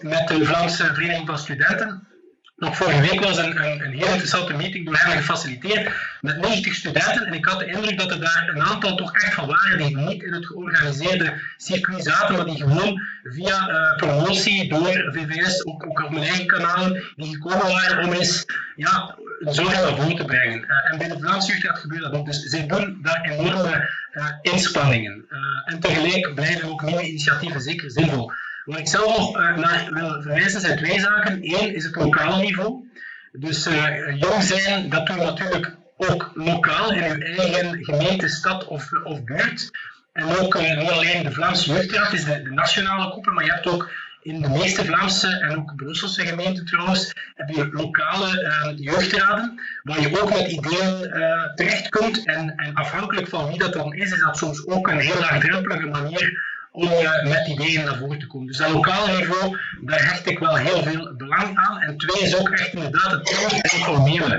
Speaker 7: met de Vlaamse Vereniging van Studenten nog vorige week was een, een, heel interessante meeting door hem gefaciliteerd met 90 studenten. En ik had de indruk dat er daar een aantal toch echt van waren die niet in het georganiseerde circuit zaten, maar die gewoon via uh, promotie door VVS, ook, ook op mijn eigen kanaal, die gekomen waren om eens ja, zorg naar voren te brengen. Uh, en bij de Vlaamse jeugd gebeurt dat ook. Dus zij doen daar enorme uh, inspanningen. en tegelijk blijven ook nieuwe initiatieven zeker zinvol. Waar ik zelf nog uh, naar wil verwijzen zijn twee zaken. Eén is het lokale niveau. Dus uh, jong zijn, dat doen natuurlijk ook lokaal in uw eigen gemeente, stad of, of buurt. En ook uh, niet alleen de Vlaamse Jeugdraad is de, nationale koepel, maar je hebt ook in de meeste Vlaamse en ook Brusselse gemeenten trouwens, heb je lokale jeugdraden, waar je ook met ideeën terecht kunt. En, en afhankelijk van wie dat dan is, is dat soms ook een heel laagdrempelige manier om met ideeën naar voren te komen. Dus dat lokale niveau, daar hecht ik wel heel veel belang aan. En twee is ook echt inderdaad het informele.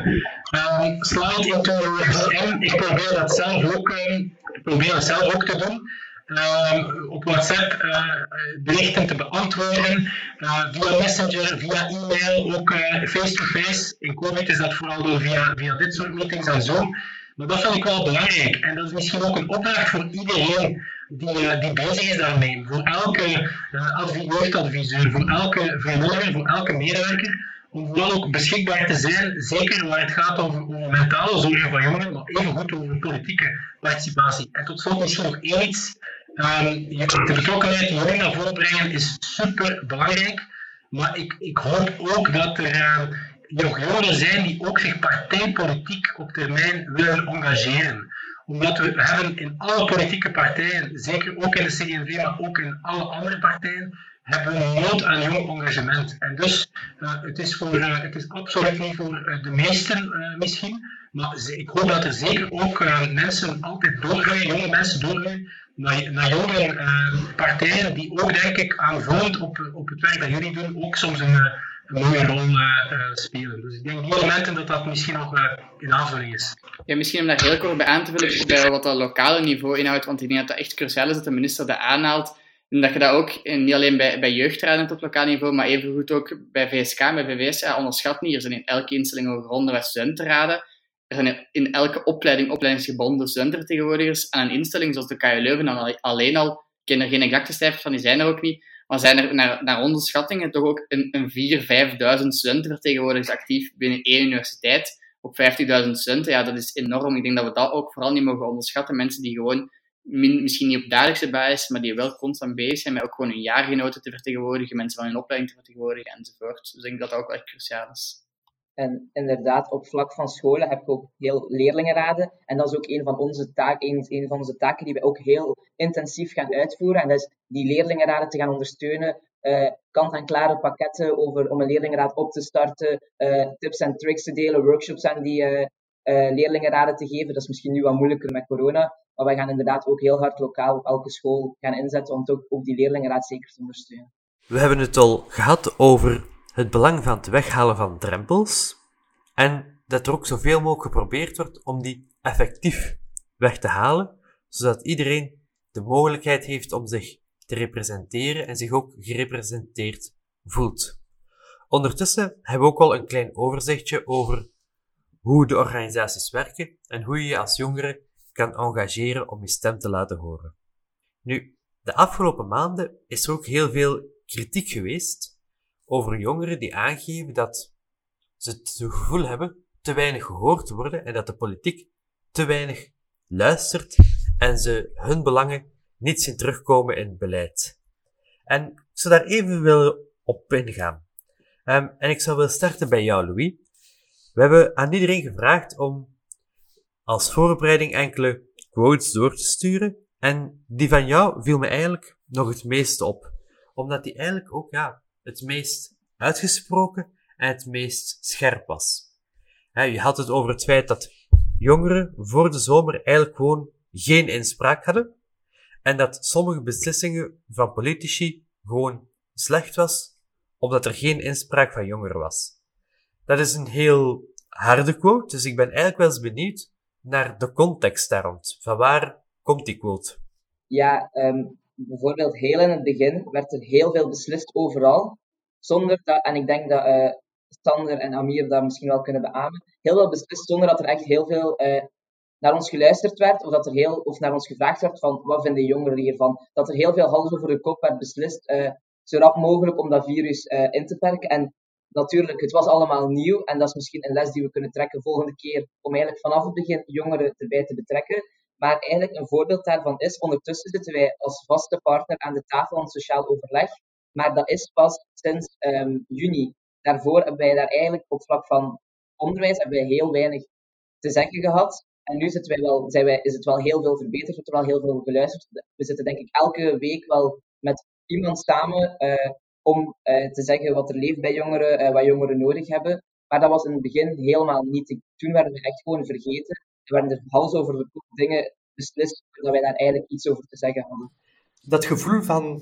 Speaker 7: Um, slide into DM, ik probeer dat zelf ook, um, probeer dat zelf ook te doen. Um, op WhatsApp uh, berichten te beantwoorden, uh, via Messenger, via e-mail, ook face-to-face. -face. In COVID is dat vooral door via, via dit soort meetings en zo. Maar dat vind ik wel belangrijk. En dat is misschien ook een opdracht voor iedereen die, uh, die bezig is daarmee. Voor elke uh, voor elke vrijwilliger, voor elke medewerker. Om vooral ook beschikbaar te zijn, zeker waar het gaat over, mentale zorgen van jongeren, maar even goed over politieke participatie. En tot slot misschien nog één iets. Um, de betrokkenheid jongeren naar voren brengen is super belangrijk. Maar ik, ik hoop ook dat er uh, jongeren zijn die ook zich partijpolitiek op termijn willen engageren omdat we hebben in alle politieke partijen, zeker ook in de CD&V, maar ook in alle andere partijen, hebben we nood aan jong engagement. En dus, uh, het, is voor, uh, het is absoluut niet voor uh, de meesten misschien, maar ik hoop dat er zeker ook mensen altijd doorgaan, jonge mensen doorgaan, naar, naar jongere partijen, die ook, denk ik, aanvullend op, op het werk dat jullie doen, ook soms een een mooie rol uh, spelen. Dus ik denk die elementen dat dat misschien nog uh, in aanvulling is.
Speaker 3: Ja, misschien om daar heel kort bij aan te vullen bij wat dat lokale niveau inhoudt, want ik denk dat dat echt cruciaal is dat de minister dat aanhaalt. En dat je dat ook, niet alleen bij, bij jeugdraden op lokaal niveau, maar evengoed ook bij VSK, bij VWS, onderschat niet. Er zijn in elke instelling ook onderwijs studentenraden. Er zijn in elke opleiding opleidingsgebonden studentenvertegenwoordigers. En een instelling zoals de KU Leuven dan alleen al, ik ken er geen exacte cijfers van, die zijn er ook niet, maar zijn er naar, naar onze schattingen toch ook een, een 4.000, 5.000 studentenvertegenwoordigers actief binnen één universiteit op 50.000 studenten. Ja, dat is enorm. Ik denk dat we dat ook vooral niet mogen onderschatten. Mensen die gewoon, misschien niet op dagelijkse basis, maar die wel constant bezig zijn met ook gewoon hun jaargenoten te vertegenwoordigen, mensen van hun opleiding te vertegenwoordigen enzovoort. Dus ik denk dat dat ook echt cruciaal is.
Speaker 5: En inderdaad, op vlak van scholen heb ik ook heel leerlingenraden. En dat is ook een van onze taken, een, van onze taken die we ook heel intensief gaan uitvoeren. En dat is die leerlingenraden te gaan ondersteunen. Uh, kant-en-klare pakketten over, om een leerlingenraad op te starten. Uh, tips en tricks te delen, workshops aan die, uh, leerlingenraden te geven. Dat is misschien nu wat moeilijker met corona. Maar wij gaan inderdaad ook heel hard lokaal op elke school gaan inzetten om ook, ook die leerlingenraad zeker te ondersteunen.
Speaker 2: We hebben het al gehad over het belang van het weghalen van drempels. En dat er ook zoveel mogelijk geprobeerd wordt om die effectief weg te halen, zodat iedereen de mogelijkheid heeft om zich te representeren en zich ook gerepresenteerd voelt. Ondertussen hebben we ook al een klein overzichtje over hoe de organisaties werken en hoe je je als jongere kan engageren om je stem te laten horen. Nu, de afgelopen maanden is er ook heel veel kritiek geweest over jongeren die aangeven dat ze het gevoel hebben te weinig gehoord te worden en dat de politiek te weinig luistert en ze hun belangen niet zien terugkomen in het beleid. En ik zou daar even willen op ingaan. Um, en ik zou willen starten bij jou, Louis. We hebben aan iedereen gevraagd om als voorbereiding enkele quotes door te sturen. En die van jou viel me eigenlijk nog het meest op. Omdat die eigenlijk ook ja, het meest uitgesproken en het meest scherp was. je had het over het feit dat jongeren voor de zomer eigenlijk gewoon geen inspraak hadden. En dat sommige beslissingen van politici gewoon slecht was, omdat er geen inspraak van jongeren was. Dat is een heel harde quote, dus ik ben eigenlijk wel eens benieuwd naar de context daar rond. Van waar komt die quote?
Speaker 5: Ja, um, bijvoorbeeld heel in het begin werd er heel veel beslist overal, zonder dat, en ik denk dat uh, Sander en Amir dat misschien wel kunnen beamen, heel veel beslist zonder dat er echt heel veel uh, naar ons geluisterd werd, of, dat er heel, of naar ons gevraagd werd van wat vinden jongeren hiervan. Dat er heel veel hals over de kop werd beslist, uh, zo rap mogelijk om dat virus in te perken. En natuurlijk, het was allemaal nieuw en dat is misschien een les die we kunnen trekken volgende keer om eigenlijk vanaf het begin jongeren erbij te betrekken. Maar eigenlijk een voorbeeld daarvan is, ondertussen zitten wij als vaste partner aan de tafel van sociaal overleg, maar dat is pas sinds um, juni. Daarvoor hebben wij daar eigenlijk op vlak van onderwijs hebben wij heel weinig te zeggen gehad. En nu zitten wij wel, zijn wij, is het wel heel veel verbeterd, wordt er wel heel veel geluisterd. We zitten denk ik elke week wel met iemand samen uh, om uh, te zeggen wat er leeft bij jongeren, uh, wat jongeren nodig hebben. Maar dat was in het begin helemaal niet. Toen werden we echt gewoon vergeten. Er werden er hals over de kop dingen beslist, dat wij daar eigenlijk iets over te zeggen hadden.
Speaker 2: Dat gevoel van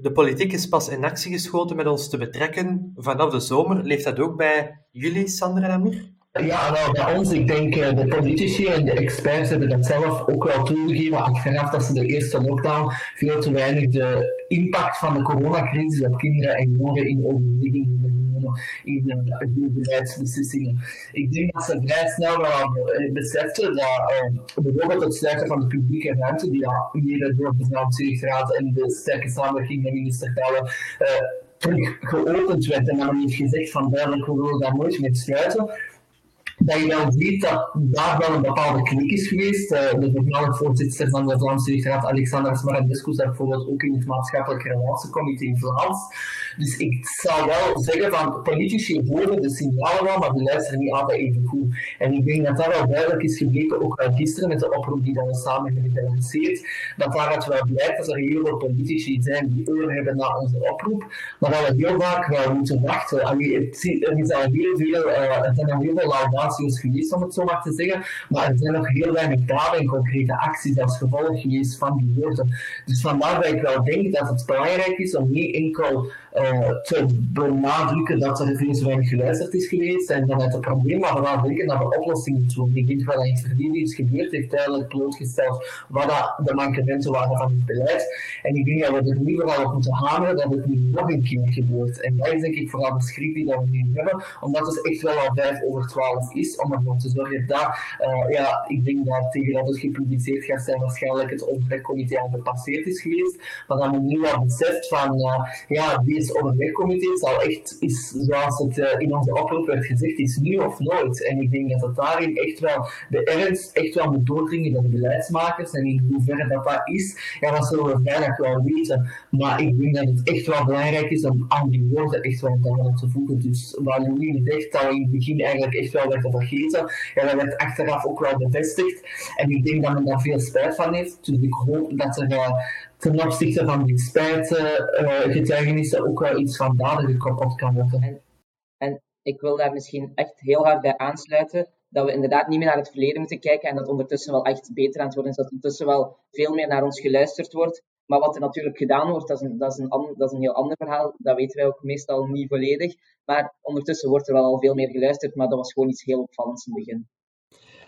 Speaker 2: de politiek is pas in actie geschoten met ons te betrekken vanaf de zomer, leeft dat ook bij jullie, Sandra en Amir?
Speaker 8: Ja, nou, bij ons, ik denk eh, de politici en de experts hebben dat zelf ook wel toegegeven achteraf dat ze de eerste lockdown veel te weinig de impact van de coronacrisis op kinderen en jongeren in overweging in de beleidsbeslissingen. Ik denk dat ze vrij snel eh, beseften dat uh, bijvoorbeeld het sluiten van de publieke ruimte, die ja, hier door de Vlaamse Raad en de sterke samenwerking met minister Pelle uh, terug geopend werd en dan heeft gezegd van duidelijk we willen daar nooit mee sluiten dat je dan ziet dat daar wel een bepaalde klik is geweest. Uh, de voormalige voorzitter van de Vlaamse Jeugdraad, Alexander Smarandescu, zat bijvoorbeeld ook in het maatschappelijk relatiecomité in Vlaams. Dus ik zou wel zeggen van politici horen de signalen wel, maar die luisteren niet altijd even goed. En ik denk dat dat wel duidelijk is gebleken, ook al gisteren met de oproep die we samen hebben gelanceerd, dat daaruit wel blijkt dat er heel veel politici zijn die oor hebben naar onze oproep, maar dat we heel vaak wel moeten wachten. Allee, er is al heel veel, uh, zijn al heel veel laudaties geweest, om het zo maar te zeggen, maar er zijn nog heel weinig daden en concrete acties als gevolg geweest van die woorden. Dus vandaar dat ik wel denk dat het belangrijk is om niet enkel te benadrukken dat er veel te weinig geluisterd is geweest en dat het probleem, maar vooral denken naar de oplossingen toe. Ik denk in het verleden is gebeurd, heeft duidelijk blootgesteld wat dat de mankementen waren van het beleid. En ik denk dat we er nu vooral op moeten hameren dat het niet nog een keer gebeurt. En dat is denk ik vooral de schrik die we nu hebben, omdat het echt wel al vijf over twaalf is, om ervoor te zorgen dat, uh, ja, ik denk dat tegen dat het gepubliceerd gaat zijn, waarschijnlijk het overlegcomité al gepasseerd is geweest, maar dat men nu al beseft van, uh, ja, deze overlegcomité zal echt, is, zoals het uh, in onze oproep werd gezegd, is nu of nooit. En ik denk dat het daarin echt wel de ernst echt wel moet doordringen bij de beleidsmakers. En in hoeverre dat dat is, ja, dat zullen we vrijdag wel weten. Maar ik denk dat het echt wel belangrijk is om aan die woorden echt wel te voegen. Dus waar Louis zegt dat we in het begin eigenlijk echt wel werd vergeten, ja, dat werd achteraf ook wel bevestigd. En ik denk dat men daar veel spijt van heeft. Dus ik hoop dat er uh, ten opzichte van die spijtgetuigenissen uh, ook wel iets van daden gekoppeld kan worden.
Speaker 5: En, en ik wil daar misschien echt heel hard bij aansluiten. dat we inderdaad niet meer naar het verleden moeten kijken en dat ondertussen wel echt beter aan het worden is. Dat ondertussen wel veel meer naar ons geluisterd wordt. Maar wat er natuurlijk gedaan wordt, dat is, een, dat, is een, dat is een heel ander verhaal. Dat weten wij ook meestal niet volledig. Maar ondertussen wordt er wel al veel meer geluisterd, maar dat was gewoon iets heel opvallends in het begin.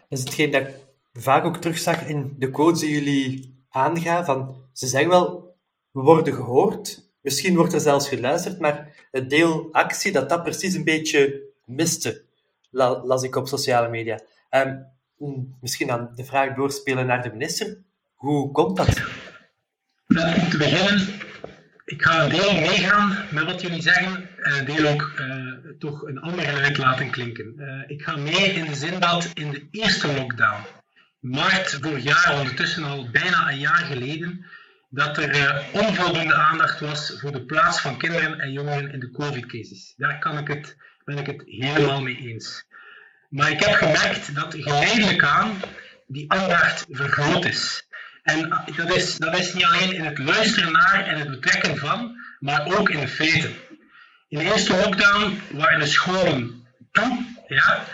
Speaker 2: Dat is hetgeen dat ik vaak ook terugzag in de quotes die jullie aangaan. Van, ze zeggen wel, we worden gehoord, misschien wordt er zelfs geluisterd, maar het deel actie, dat dat precies een beetje miste, las ik op sociale media. Um, misschien dan de vraag doorspelen naar de minister. Hoe komt dat?
Speaker 7: om te beginnen, ik ga een deel meegaan met wat jullie zeggen en een deel ook uh, toch een ander geluid laten klinken. Uh, ik ga mee in de zin dat in de eerste lockdown, maart vorig jaar, ondertussen al bijna een jaar geleden, dat er uh, onvoldoende aandacht was voor de plaats van kinderen en jongeren in de COVID-crisis. Daar kan ik het, ben ik het helemaal mee eens. Maar ik heb gemerkt dat geleidelijk aan die aandacht vergroot is. En dat is, dat is niet alleen in het luisteren naar en het betrekken van, maar ook in de feiten. In de eerste lockdown waren de scholen toe. Ja.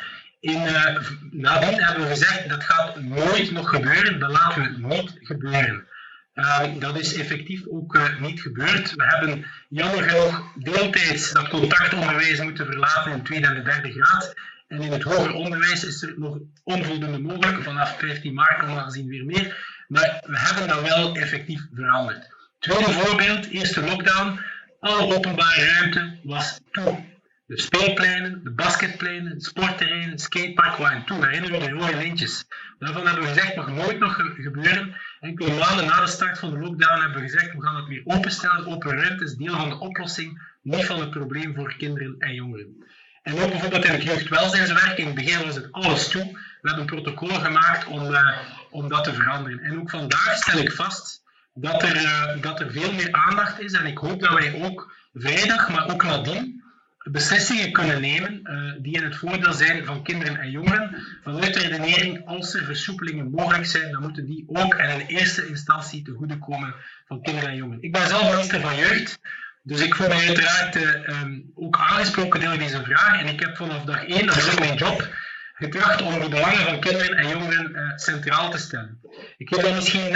Speaker 7: In, uh, nadien hebben we gezegd dat gaat nooit nog gebeuren, dat laten we niet gebeuren. Uh, dat is effectief ook uh, niet gebeurd. We hebben jammer genoeg deeltijds dat contactonderwijs moeten verlaten in de tweede en de derde graad. En in het hoger onderwijs is er nog onvoldoende mogelijk. Vanaf 15 maart kan we gezien weer meer. Maar we hebben dat wel effectief veranderd. Tweede voorbeeld, eerste lockdown. Alle openbare ruimte was toe. De speelpleinen, de basketpleinen, het sportterrein, het skatepark waren toe. Herinneren we de rode lintjes. Daarvan hebben we gezegd, mag nooit nog gebeuren. Enkele maanden na de start van de lockdown hebben we gezegd, we gaan het weer openstellen. Open ruimte is deel van de oplossing, niet van het probleem voor kinderen en jongeren. En ook bijvoorbeeld in het jeugdwelzijnswerk, in het begin was het alles toe. We hebben protocollen gemaakt om, uh, om dat te veranderen. En ook vandaag stel ik vast dat er, uh, dat er veel meer aandacht is. En ik hoop dat wij ook vrijdag, maar ook nadien, beslissingen kunnen nemen uh, die in het voordeel zijn van kinderen en jongeren. Vanuit de redenering, als er versoepelingen mogelijk zijn, dan moeten die ook en in eerste instantie te goede komen van kinderen en jongeren. Ik ben zelf minister van Jeugd. Dus ik voel mij uiteraard uh, um, ook aangesproken door deze vraag. En ik heb vanaf dag één, dat is ook mijn job, getracht om de belangen van kinderen en jongeren uh, centraal te stellen. Ik geef daar misschien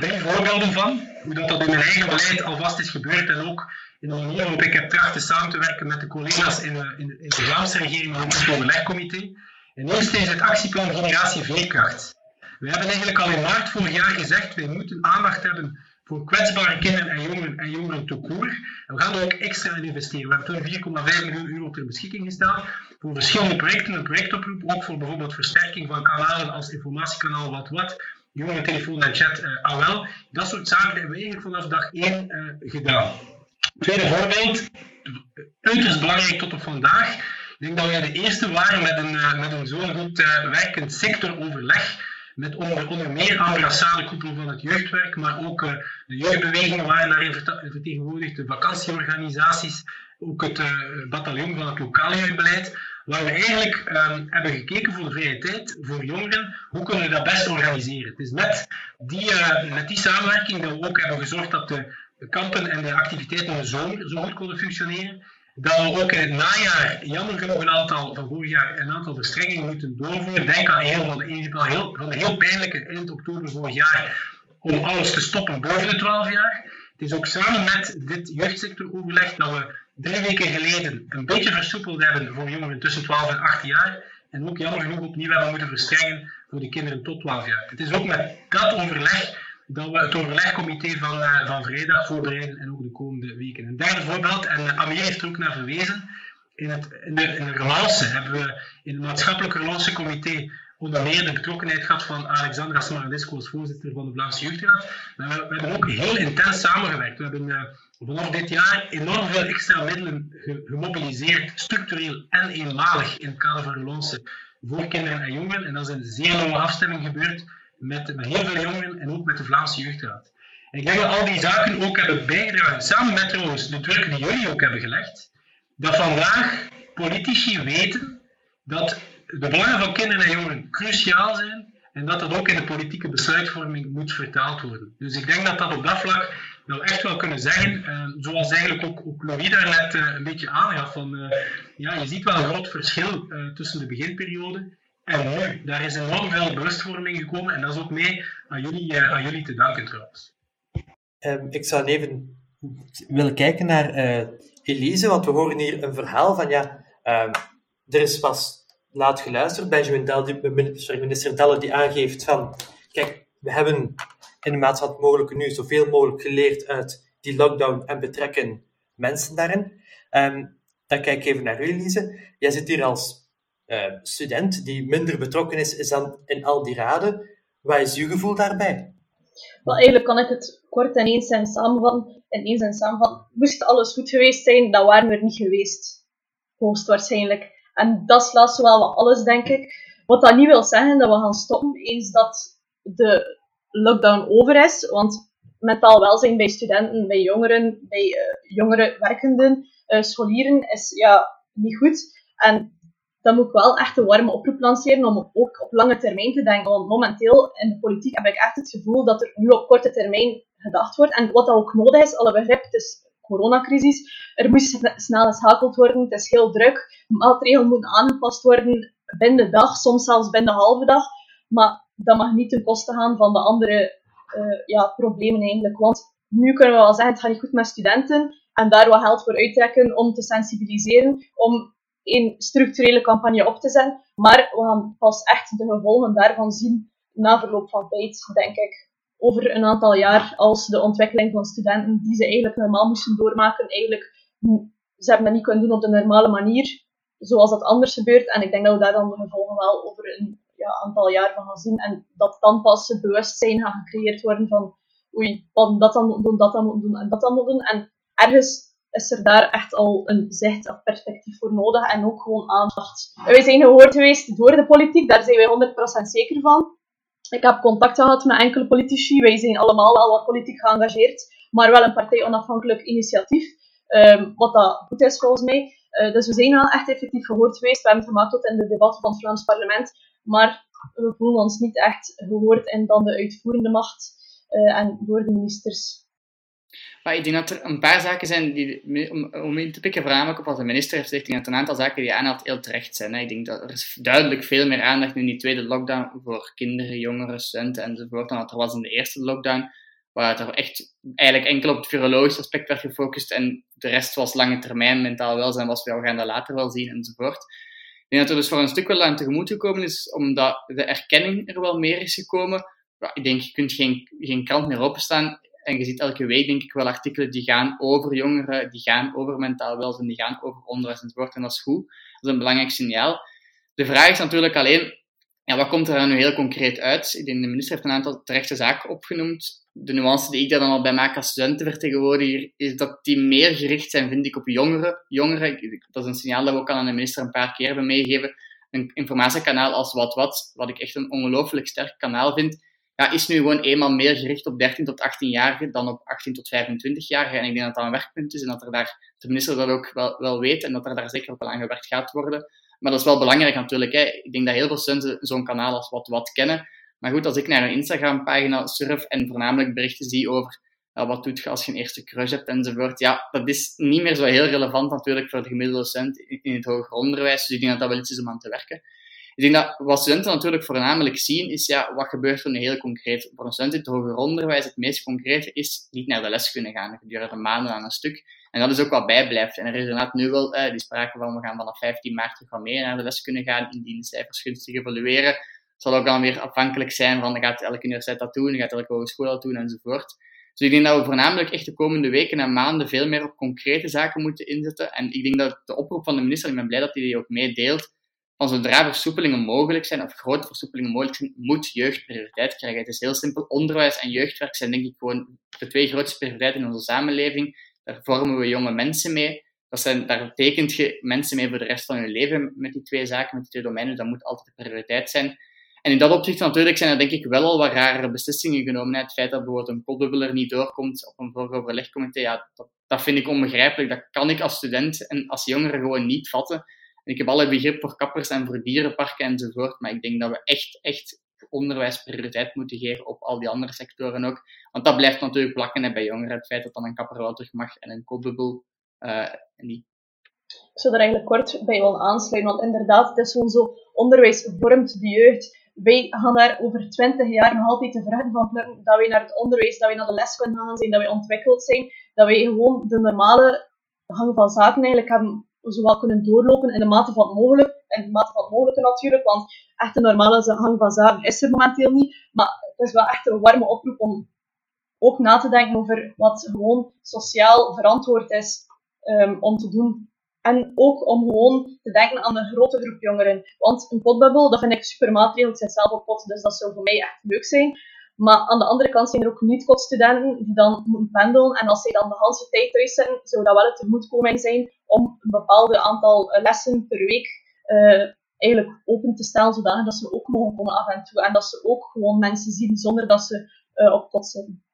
Speaker 7: drie voorbeelden van, hoe dat, dat in mijn eigen beleid alvast is gebeurd en ook de manier waarop ik heb trachten samen te werken met de collega's in de, in in de Vlaamse regering, maar ook het overlegcomité. En eerst is het actieplan Generatie Veerkracht. We hebben eigenlijk al in maart vorig jaar gezegd, wij moeten aandacht hebben voor kwetsbare kinderen en jongeren en jongeren te koer. En we gaan er ook extra in investeren. We hebben toen 4,5 miljoen euro ter beschikking gesteld voor verschillende projecten, een projectoproep, ook voor bijvoorbeeld versterking van kanalen als informatiekanaal Wat Wat, jongerentelefoon en chat uh, AOL. Dat soort zaken hebben we eigenlijk vanaf dag 1 uh, gedaan. Tweede voorbeeld, uiterst belangrijk tot op vandaag. Ik denk dat wij de eerste waren met een, uh, met een zo'n goed werkend sectoroverleg met onder, onder meer ambassade koepel van het jeugdwerk, maar ook uh, de jeugdbewegingen waren daarin vertegenwoordigd, de vakantieorganisaties, ook het uh, bataljon van het lokale jeugdbeleid, waar we eigenlijk um, hebben gekeken voor de vrije tijd, voor jongeren, hoe kunnen we dat best organiseren. Het is met die, met die samenwerking dat we ook hebben gezorgd dat de, de kampen en de activiteiten in de zomer zo goed konden functioneren dat we ook in het najaar, jammer genoeg een aantal van vorig jaar, een aantal verstrengingen moeten doorvoeren. Denk aan heel van de, heel, van heel pijnlijke eind oktober vorig jaar om alles te stoppen boven de 12 jaar. Het is ook samen met dit jeugdsectoroverleg dat we drie weken geleden een beetje versoepeld hebben voor jongeren tussen 12 en 18 jaar. En ook jammer genoeg opnieuw hebben moeten verstrengen voor de kinderen tot 12 jaar. Het is ook met dat overleg dat we het overlegcomité van, van vrijdag voorbereiden en ook de komende weken. Een derde voorbeeld, en uh, Amir heeft er ook naar verwezen, in, het, in, de, in relance hebben we in het maatschappelijk relancecomité onder meer de betrokkenheid gehad van Alexandra Smaradesco als voorzitter van de Vlaamse Jeugdraad. We, we, hebben ook heel intens samengewerkt. We hebben uh, vanaf dit jaar enorm veel extra middelen gemobiliseerd, structureel en eenmalig in het kader van relance voor kinderen en jongeren. En dat is een zeer lange afstemming gebeurd met, heel veel jongeren en ook met de Vlaamse Jeugdraad. En ik denk dat al die zaken ook hebben bijgedragen, samen met trouwens de druk die jullie ook hebben gelegd, dat vandaag politici weten dat de belangen van kinderen en jongeren cruciaal zijn en dat dat ook in de politieke besluitvorming moet vertaald worden. Dus ik denk dat dat op dat vlak wel echt wel kunnen zeggen, uh, zoals eigenlijk ook, ook Louis daarnet uh, een beetje aangaf, van, uh, ja, je ziet wel een groot verschil tussen de beginperiode En nu, daar is enorm veel bewustvorming gekomen en dat is ook mee aan jullie, uh, aan jullie te danken trouwens.
Speaker 2: Um, ik zou even willen kijken naar uh, Elise, want we horen hier een verhaal van ja, um, er is pas laat geluisterd. Sorry, minister Delle die aangeeft van kijk, we hebben in de maatschappij mogelijk nu zoveel mogelijk geleerd uit die lockdown en betrekken mensen daarin. Um, dan kijk ik even naar u, Elise. Jij zit hier als student die minder betrokken is, is dan in al die raden. Wat is uw gevoel daarbij?
Speaker 6: Wel, eigenlijk kan ik het kort en eens en samenvatten. In eens en samenvatten. Moest alles goed geweest zijn, dan waren we er niet geweest. Hoogstwaarschijnlijk. En dat slaat zowel wat alles, denk ik. Wat dat niet wil zeggen dat we gaan stoppen eens dat de lockdown over is. Want mentaal welzijn bij studenten, bij jongeren, bij uh, jongere werkenden, uh, scholieren is ja, niet goed. En dan moet ik wel echt een warme oproep lanceren om ook op lange termijn te denken. Want momenteel in de politiek heb ik echt het gevoel dat er nu op korte termijn gedacht wordt. En wat dat ook nodig is, alle begrip, het is coronacrisis. Er moet snel geschakeld worden, het is heel druk. Maatregelen moeten aangepast worden binnen de dag, soms zelfs binnen de halve dag. Maar dat mag niet ten koste gaan van de andere uh, ja, problemen eigenlijk. Want nu kunnen we wel zeggen, het gaat niet goed met studenten. En daar wat geld voor uittrekken om te sensibiliseren, om een structurele campagne op te zetten. Maar we gaan pas echt de gevolgen daarvan zien na verloop van tijd, denk ik. Over een aantal jaar, als de ontwikkeling van studenten, die ze eigenlijk normaal moesten doormaken, eigenlijk, ze hebben dat niet kunnen doen op de normale manier, zoals dat anders gebeurt. En ik denk dat we daar dan de gevolgen wel over een ja, aantal jaar van gaan zien. En dat dan pas het bewustzijn gaat gecreëerd worden van oei, wat dat dan moeten doen, dat dan moeten doen en dat dan moeten doen. En ergens is er daar echt al een zicht of perspectief voor nodig en ook gewoon aandacht. Wij zijn gehoord geweest door de politiek, daar zijn wij 100% zeker van. Ik heb contact gehad met enkele politici, wij zijn allemaal wel wat politiek geëngageerd, maar wel een partij-onafhankelijk initiatief, um, wat dat goed is volgens mij. Uh, dus we zijn wel echt effectief gehoord geweest, we hebben het gemaakt tot in de debatten van het Vlaams parlement, maar we voelen ons niet echt gehoord in dan de uitvoerende macht uh, en door de ministers.
Speaker 3: Maar ik denk dat er een paar zaken zijn die, om, in te pikken, voornamelijk op wat de minister heeft gezegd, dat een aantal zaken die aanhaalt heel terecht zijn. Ik denk dat er is duidelijk veel meer aandacht in die tweede lockdown voor kinderen, jongeren, studenten enzovoort dan dat er was in de eerste lockdown, waar het er echt eigenlijk enkel op het virologisch aspect werd gefocust en de rest was lange termijn mentaal welzijn, was we gaan dat later wel zien enzovoort. Ik denk dat er dus voor een stuk wel aan tegemoet gekomen is, omdat de erkenning er wel meer is gekomen. ik denk, je kunt geen, geen krant meer openstaan en je ziet elke week, denk ik, wel artikelen die gaan over jongeren, die gaan over mentaal welzijn, die gaan over onderwijs enzovoort. En dat is goed. Dat is een belangrijk signaal. De vraag is natuurlijk alleen, ja, wat komt er nu heel concreet uit? De minister heeft een aantal terechte zaken opgenoemd. De nuance die ik daar dan al bij maak als studentenvertegenwoordiger, is dat die meer gericht zijn, vind ik, op jongeren. Jongeren, dat is een signaal dat we ook al aan de minister een paar keer hebben meegegeven. Een informatiekanaal als Wat Wat, wat ik echt een ongelooflijk sterk kanaal vind, ja, is nu gewoon eenmaal meer gericht op 13 tot 18-jarigen dan op 18 tot 25-jarigen. En ik denk dat dat een werkpunt is en dat er daar, de minister dat ook wel, wel weet en dat er daar zeker op aan gewerkt gaat worden. Maar dat is wel belangrijk natuurlijk. Hè. Ik denk dat heel veel studenten zo'n kanaal als Wat Wat kennen. Maar goed, als ik naar een Instagram-pagina surf en voornamelijk berichten zie over wat doet je als je een eerste crush hebt enzovoort, ja, dat is niet meer zo heel relevant natuurlijk voor de gemiddelde in, in het hoger onderwijs. Dus ik denk dat dat wel iets is om aan te werken. Ik denk dat wat studenten natuurlijk voornamelijk zien, is ja, wat gebeurt er nu heel concreet. Voor een student in het hoger onderwijs, het meest concrete is niet naar de les kunnen gaan gedurende maanden aan een stuk. En dat is ook wat bijblijft. En er is inderdaad nu wel eh, die sprake van, we gaan vanaf 15 maart terug wat meer naar de les kunnen gaan, indien de cijfers gunstig evalueren. Het zal ook dan weer afhankelijk zijn van, gaat elke universiteit dat doen, gaat elke hogeschool dat doen, enzovoort. Dus ik denk dat we voornamelijk echt de komende weken en maanden veel meer op concrete zaken moeten inzetten. En ik denk dat de oproep van de minister, ik ben blij dat hij die ook meedeelt, van zodra versoepelingen mogelijk zijn, of grote versoepelingen mogelijk zijn, moet jeugd prioriteit krijgen. Het is heel simpel. Onderwijs en jeugdwerk zijn denk ik gewoon de twee grootste prioriteiten in onze samenleving. Daar vormen we jonge mensen mee. Dat zijn, daar tekent je mensen mee voor de rest van hun leven met die twee zaken, met die twee domeinen. Dat moet altijd de prioriteit zijn. En in dat opzicht natuurlijk zijn er denk ik wel al wat rare beslissingen genomen. Het feit dat bijvoorbeeld een potbubbeler niet doorkomt op een vooroverlegcomité, ja, dat, dat vind ik onbegrijpelijk. Dat kan ik als student en als jongere gewoon niet vatten ik heb alle begrip voor kappers en voor dierenparken enzovoort, maar ik denk dat we echt, echt onderwijs prioriteit moeten geven op al die andere sectoren ook. Want dat blijft natuurlijk plakken bij jongeren, het feit dat dan een kapper wel terug mag en een koopbubbel uh, niet.
Speaker 6: Ik zou daar eigenlijk kort bij willen aansluiten, want inderdaad, het is gewoon zo, onderwijs vormt de jeugd. Wij gaan daar over twintig jaar nog altijd te vragen van dat wij naar het onderwijs, dat wij naar de les kunnen gaan zijn, dat wij ontwikkeld zijn, dat wij gewoon de normale gang van zaken eigenlijk hebben zowel kunnen doorlopen in de mate van het mogelijk, in de mate van het mogelijke natuurlijk, want echt een normale gang van zaken is er momenteel niet, maar het is wel echt een warme oproep om ook na te denken over wat gewoon sociaal verantwoord is um, om te doen. En ook om gewoon te denken aan een grote groep jongeren. Want een potbubbel, dat vind ik super maatregel. Ik zit zelf op pot, dus dat zou voor mij echt leuk zijn. Maar aan de andere kant zijn er ook niet-kotstudenten die dan moeten pendelen. En als zij dan de hele tijd thuis zitten, zou dat wel een tegemoetkoming zijn om een bepaald aantal lessen per week uh, eigenlijk open te stellen, zodat dat ze ook mogen komen af en toe. En dat ze ook gewoon mensen zien zonder dat ze uh, op kot zitten.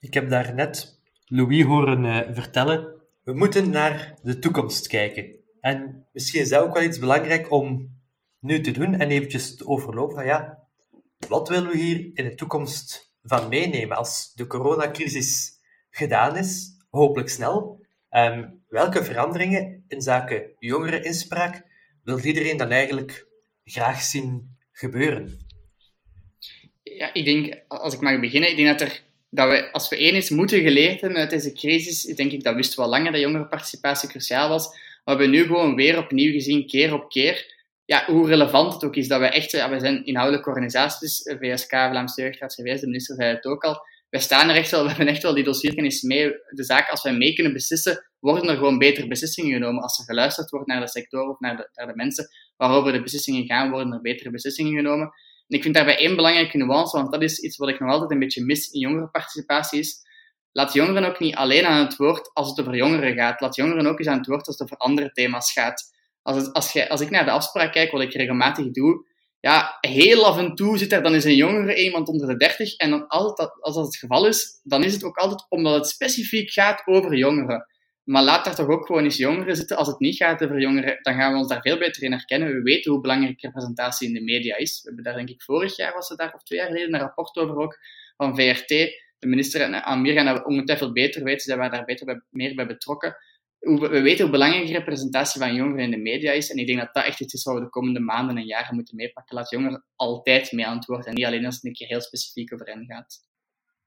Speaker 2: Ik heb daar net Louis horen vertellen. We moeten naar de toekomst kijken. En misschien is dat ook wel iets belangrijk om nu te doen en eventjes te overlopen ja, wat willen we hier in de toekomst van meenemen als de coronacrisis gedaan is, hopelijk snel? Um, welke veranderingen in zaken jongereninspraak wil iedereen dan eigenlijk graag zien gebeuren?
Speaker 3: Ja, ik denk, als ik mag beginnen, ik denk dat, er, dat we, als we één iets moeten geleerd hebben uit deze crisis, denk ik, dat wisten we al langer dat jongerenparticipatie cruciaal was, maar we hebben nu gewoon weer opnieuw gezien, keer op keer, ja, hoe relevant het ook is dat we echt, ja, we zijn inhoudelijke organisaties, VSK, Vlaamse Jeugdraad, CVS, de minister zei het ook al, wij staan er echt wel, <laughs> we hebben echt wel die dossierkennis mee. De zaak, als wij mee kunnen beslissen, worden er gewoon betere beslissingen genomen. Als er geluisterd wordt naar de sector of naar de, naar de mensen waarover de beslissingen gaan, worden er betere beslissingen genomen. En ik vind daarbij één belangrijke nuance, want dat is iets wat ik nog altijd een beetje mis in jongerenparticipatie is. Laat jongeren ook niet alleen aan het woord als het over jongeren gaat. Laat jongeren ook eens aan het woord als het over andere thema's gaat. Als, als, als ik naar de afspraak kijk, wat ik regelmatig doe, ja, heel af en toe zit er dan eens een jongere, iemand onder de 30. En dan als, dat, als dat het geval is, dan is het ook altijd omdat het specifiek gaat over jongeren. Maar laat daar toch ook gewoon eens jongeren zitten. Als het niet gaat over jongeren, dan gaan we ons daar veel beter in herkennen. We weten hoe belangrijk representatie in de media is. We hebben daar, denk ik, vorig jaar was er daar, of twee jaar geleden, een rapport over ook van VRT. De minister en Amir dat ongetwijfeld beter weten. Ze waren daar beter meer bij betrokken we weten hoe belangrijk representatie van jongeren in de media is. En ik denk dat dat echt iets is waar we de komende maanden en jaren moeten meepakken. Laat jongeren altijd mee antwoorden. En niet alleen als het een keer heel specifiek over hen gaat.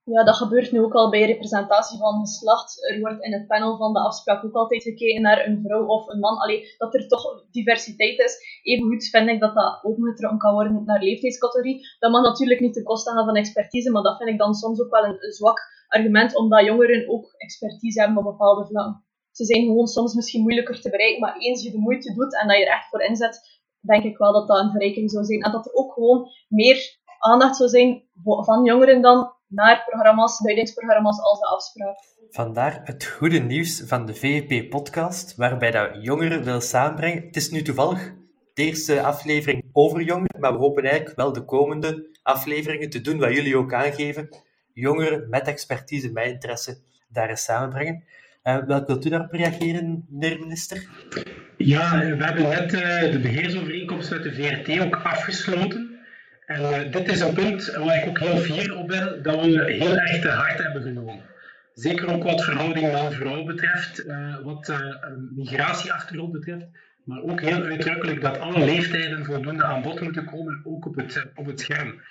Speaker 6: Ja, dat gebeurt nu ook al bij representatie van geslacht. Er wordt in het panel van de afspraak ook altijd gekeken naar een vrouw of een man. Allee, dat er toch diversiteit is. Evengoed vind ik dat dat opengetrokken kan worden naar leeftijdscategorie. Dat mag natuurlijk niet ten koste gaan van expertise, maar dat vind ik dan soms ook wel een zwak argument, omdat jongeren ook expertise hebben op bepaalde vlakken ze zijn gewoon soms misschien moeilijker te bereiken, maar eens je de moeite doet en dat je er echt voor inzet, denk ik wel dat dat een verrijking zou zijn. En dat er ook gewoon meer aandacht zou zijn van jongeren dan naar programma's, duidingsprogramma's als de afspraak.
Speaker 2: Vandaar het goede nieuws van de VEP-podcast, waarbij dat jongeren wil samenbrengen. Het is nu toevallig de eerste aflevering over jongeren, maar we hopen eigenlijk wel de komende afleveringen te doen wat jullie ook aangeven. Jongeren met expertise, met interesse, daar eens samenbrengen. Uh, welk wilt u daarop reageren, meneer minister?
Speaker 7: Ja, we hebben net uh, de beheersovereenkomst met de VRT ook afgesloten. En uh, dit is een punt waar ik ook heel fier op ben, dat we heel erg te hard hebben genomen. Zeker ook wat verhouding man-vrouw betreft, wat migratieachtergrond betreft, maar ook heel uitdrukkelijk dat alle leeftijden voldoende aan bod moeten komen, ook op het, op het scherm.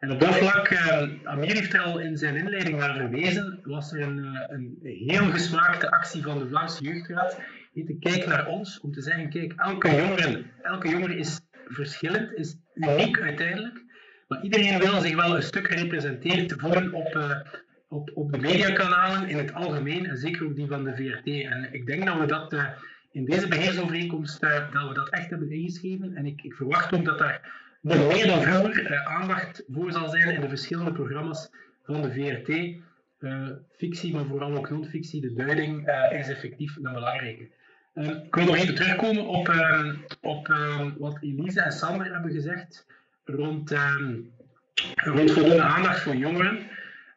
Speaker 7: En op dat vlak, uh, Amir heeft al in zijn inleiding naar verwezen, was er een, uh, een heel gesmaakte actie van de Vlaamse Jeugdraad, die te kijk naar ons, om te zeggen, kijk, elke jongere, elke jongere is verschillend, is uniek uiteindelijk, maar iedereen wil zich wel een stuk gerepresenteerd voelen op, uh, op, op de mediakanalen in het algemeen, en zeker ook die van de VRT. En ik denk dat we dat in deze beheersovereenkomst, dat we dat echt hebben ingeschreven, en ik, ik verwacht ook dat daar nog meer dan vroeger uh, aandacht voor zal zijn in de verschillende programma's van de VRT. Eh, fictie, maar vooral ook non-fictie, de duiding uh, is effectief een belangrijke. ik wil nog even terugkomen op, op wat Elise en Sander hebben gezegd rond, rond voldoende aandacht voor jongeren.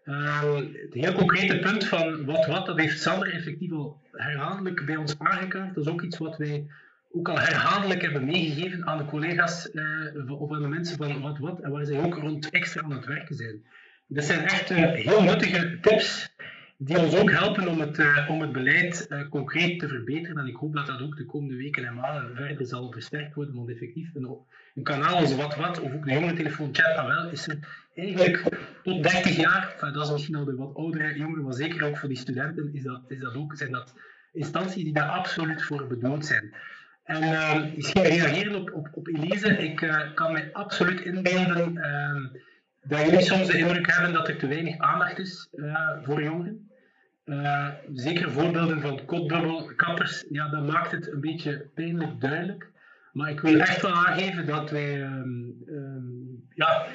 Speaker 7: het heel concrete punt van wat wat, dat heeft Sander effectief al herhaaldelijk bij ons aangekaart. Dat is ook iets wat wij ook al herhaaldelijk hebben meegegeven aan de collega's uh, of aan de mensen van wat wat en waar zij ook rond extra aan het werken zijn. Dat zijn echt uh, heel nuttige tips die ons ook helpen om het, uh, om het beleid concreet te verbeteren. En ik hoop dat dat ook de komende weken en maanden verder zal versterkt worden, want effectief een, een kanaal als Wat Wat, of ook de jongerentelefoon Chat wel, is er eigenlijk tot 30 jaar, dat is misschien al de wat oudere jongeren, maar zeker ook voor die studenten, is dat, is dat ook, zijn dat instanties die daar absoluut voor bedoeld zijn. En uh, misschien reageren op, op, op Elise, ik uh, kan me absoluut inbeelden uh, dat jullie soms de indruk hebben dat er te weinig aandacht is uh, voor jongeren. zeker voorbeelden van kotbubbel, kappers, ja, dat maakt het een beetje pijnlijk duidelijk. Maar ik wil echt wel aangeven dat wij um, um, ja,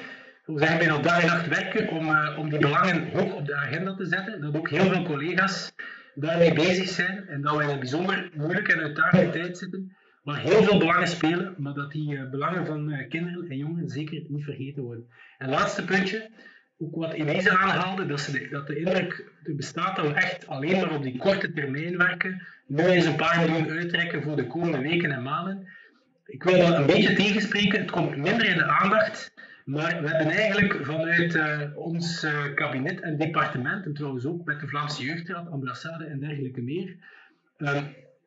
Speaker 7: we zijn bijna dag en nacht werken om, om die belangen hoog op de agenda te zetten. Dat ook heel veel collega's daarmee bezig zijn en dat we in een bijzonder moeilijke en uitdagende tijd zitten waar heel veel belangen spelen, maar dat die uh, belangen van uh, kinderen en jongeren zeker niet vergeten worden. En laatste puntje, ook wat Elise aanhaalde, dat, ze dat de indruk bestaat dat we echt alleen maar op die korte termijn werken, nu eens een paar miljoen uittrekken voor de komende weken en maanden. Ik wil dat een beetje tegenspreken, het komt minder in de aandacht, maar we hebben eigenlijk vanuit uh, ons kabinet en departement, en trouwens ook met de Vlaamse Jeugdraad, ambassade en dergelijke meer,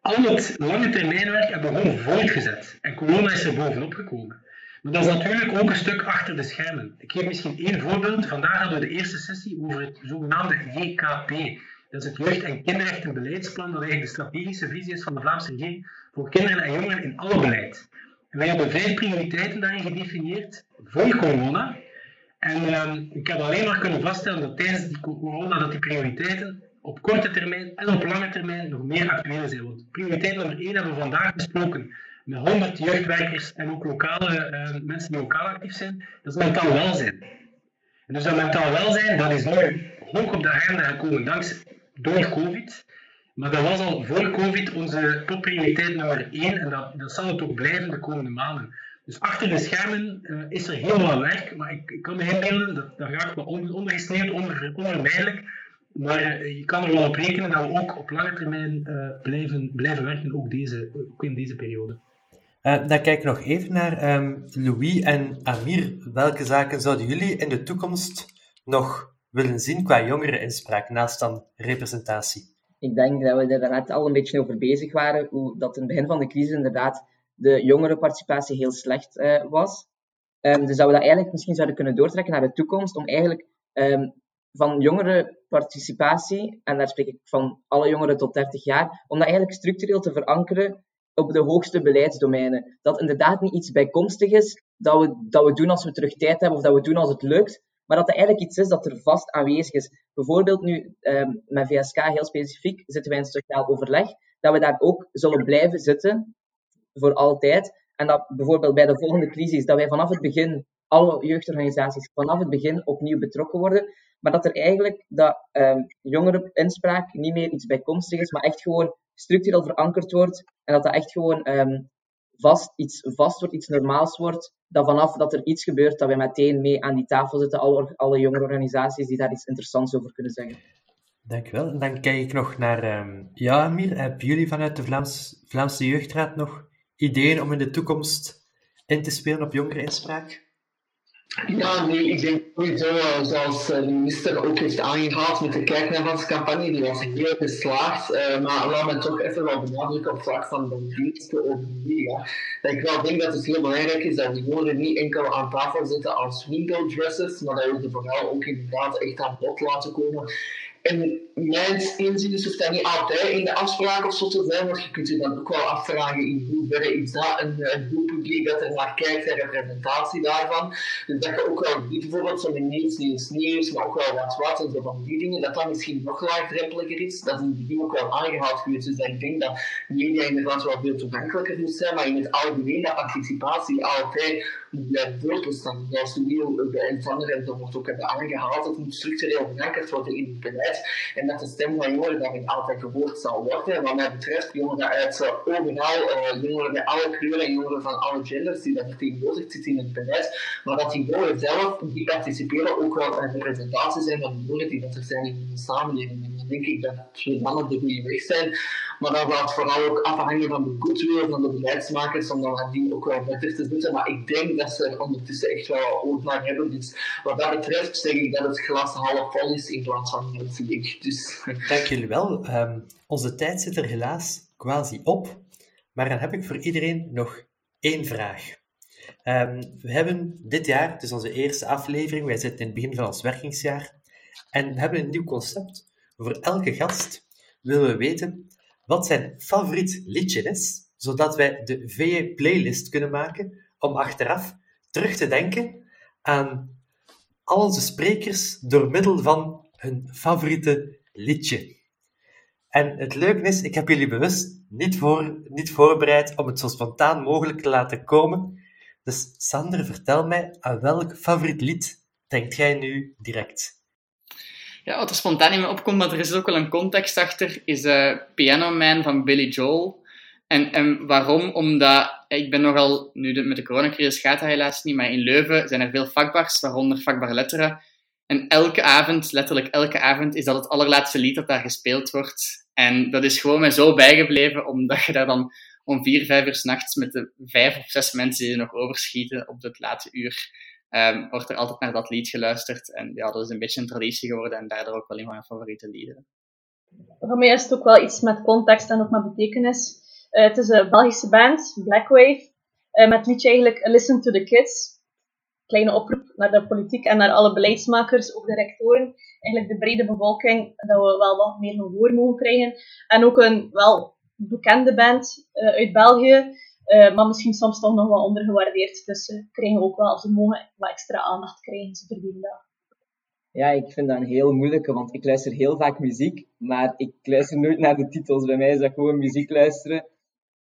Speaker 7: al het lange termijnwerk hebben we gewoon voortgezet. En corona is er bovenop gekomen. Maar dat is natuurlijk ook een stuk achter de schermen. Ik geef misschien één voorbeeld. Vandaag hadden we de eerste sessie over het zogenaamde JKP. Dat is het Jeugd- en Kinderrechtenbeleidsplan, dat eigenlijk de strategische visie is van de Vlaamse regering voor kinderen en jongeren in alle beleid. En wij hebben vijf prioriteiten daarin gedefinieerd voor corona. En uh, ik heb alleen maar kunnen vaststellen dat tijdens die corona dat die prioriteiten op korte termijn en op lange termijn nog meer actueel zijn. Want prioriteit nummer 1 hebben we vandaag besproken met 100 jeugdwerkers en ook lokale uh, mensen die lokaal actief zijn. Dat is mentaal welzijn. En dus dat mentaal welzijn, dat is nu hoog op de agenda gekomen dankzij door COVID. Maar dat was al voor COVID onze topprioriteit nummer 1 en dat, dat zal het ook blijven de komende maanden. Dus achter de schermen uh, is er heel wat werk, maar ik, ik kan me inbeelden, dat, dat raakt me ondergesneeuwd, onder, onvermijdelijk, maar eh, je kan er wel op rekenen dat we ook op lange termijn uh, blijven, blijven werken, ook, deze, ook in deze periode.
Speaker 2: Uh, dan kijk ik nog even naar um, Louis en Amir. Welke zaken zouden jullie in de toekomst nog willen zien qua jongereninspraak, naast dan representatie?
Speaker 5: Ik denk dat we er net al een beetje over bezig waren, hoe dat in het begin van de crisis inderdaad de jongerenparticipatie heel slecht uh, was. Um, dus dat we dat eigenlijk misschien zouden kunnen doortrekken naar de toekomst, om eigenlijk um, van jongerenparticipatie, en daar spreek ik van alle jongeren tot 30 jaar, om dat eigenlijk structureel te verankeren op de hoogste beleidsdomeinen. Dat inderdaad niet iets bijkomstig is, dat we, dat we doen als we terug tijd hebben, of dat we doen als het lukt, maar dat het eigenlijk iets is dat er vast aanwezig is. Bijvoorbeeld nu eh, met VSK heel specifiek zitten wij in sociaal overleg, dat we daar ook zullen blijven zitten voor altijd. En dat bijvoorbeeld bij de volgende crisis, dat wij vanaf het begin, alle jeugdorganisaties vanaf het begin opnieuw betrokken worden, maar dat er eigenlijk dat um, inspraak niet meer iets bijkomstig is, maar echt gewoon structureel verankerd wordt en dat dat echt gewoon um, vast, iets vast wordt, iets normaals wordt, dat vanaf dat er iets gebeurt, dat wij meteen mee aan die tafel zitten, alle, alle jongere organisaties die daar iets interessants over kunnen zeggen.
Speaker 2: Dankjewel. En dan kijk ik nog naar um, ja, Amir. Hebben jullie vanuit de Vlaams, Vlaamse Jeugdraad nog ideeën om in de toekomst in te spelen op jongereninspraak?
Speaker 8: Ja, nee, ik denk sowieso, zoals eh, de minister ook heeft aangehaald met de kijknavans-campagne, die was heel geslaagd. Uh, maar laat me toch even wel benadrukken op vlak van de diensten over media. Ik wel denk dat het heel belangrijk is dat we jongeren niet enkel aan tafel zitten als window dressers, maar dat we ze vooral ook inderdaad echt aan bod laten komen. En mijn inziens hoeft dat niet altijd in de afspraak of zo te zijn, want je kunt je dan ook wel afvragen in hoeverre is dat een, een doelpubliek dat er naar kijkt en representatie daarvan. Dus dat je ook wel bijvoorbeeld zo'n nieuws, nieuws, nieuws, maar ook wel wat wat en zo van die dingen, dat dat misschien nog laagdrempeliger is. Dat is in die begin ook wel aangehaald geweest. Dus ik denk dat media inderdaad wel veel toegankelijker moet zijn, maar in het algemeen dat participatie altijd blijft voortbestaan. Zoals de nieuw de ontvanger en zo wordt ook hebben aangehaald, het moet structureel verankerd worden in het beleid. En dat de stem van jongeren daarin altijd gehoord zal worden. Wat mij betreft, jongeren uit uh, overal, uh, jongeren bij alle kleuren en jongeren van alle genders die daar vertegenwoordigd zitten in het beleid. Maar dat die jongeren zelf, die participeren, ook wel een representatie zijn van de jongeren die dat er zijn in de samenleving. denk ik dat twee mannen de goede weg zijn. Maar dan gaat het vooral ook afhangen van de goodwill van de beleidsmakers om dan nadien ook wel beter te zetten. Maar ik denk dat ze er ondertussen echt wel oog naar hebben. Dus wat dat betreft zeg ik dat het glas half vol is in plaats van half leeg. Dus. <laughs>
Speaker 2: Dank jullie wel. Um, onze tijd zit er helaas quasi op. Maar dan heb ik voor iedereen nog één vraag. Um, we hebben dit jaar, is onze eerste aflevering, wij zitten in het begin van ons werkingsjaar, en hebben een nieuw concept. Voor elke gast willen we weten wat zijn favoriet liedje is, zodat wij de VE playlist kunnen maken om achteraf terug te denken aan al onze sprekers door middel van hun favoriete liedje. En het leuke is, ik heb jullie bewust niet, voor, niet voorbereid om het zo spontaan mogelijk te laten komen. Dus Sander, vertel mij, aan welk favoriet lied denkt jij nu direct?
Speaker 3: Ja, wat er spontaan in me opkomt, maar er is ook wel een context achter, is uh, Piano Man van Billy Joel. En, en waarom? Omdat ik ben nogal, nu met de coronacrisis gaat dat helaas niet, maar in Leuven zijn er veel vakbars, waaronder vakbar letteren. En elke avond, letterlijk elke avond, is dat het allerlaatste lied dat daar gespeeld wordt. En dat is gewoon mij zo bijgebleven, omdat je daar dan om vier, vijf uur s'nachts met de vijf of zes mensen die er nog overschieten op het late uur, um, wordt er altijd naar dat lied geluisterd. En ja, dat is een beetje een traditie geworden en daardoor ook wel een van mijn favoriete liederen.
Speaker 6: Voor mij is het ook wel iets met context en ook met betekenis. Uh, het is een Belgische band, Blackwave, uh, met liedje eigenlijk Listen to the Kids. Kleine oproep naar de politiek en naar alle beleidsmakers, ook de rectoren, eigenlijk de brede bevolking, dat we wel wat meer gehoor mogen krijgen. En ook een wel bekende band uh, uit België, uh, maar misschien soms toch nog wat ondergewaardeerd. Dus ze krijgen ook wel, ze mogen wat extra aandacht krijgen, ze verdienen dat.
Speaker 5: Ja, ik vind dat een heel moeilijke, want ik luister heel vaak muziek, maar ik luister nooit naar de titels. Bij mij is dat gewoon muziek luisteren.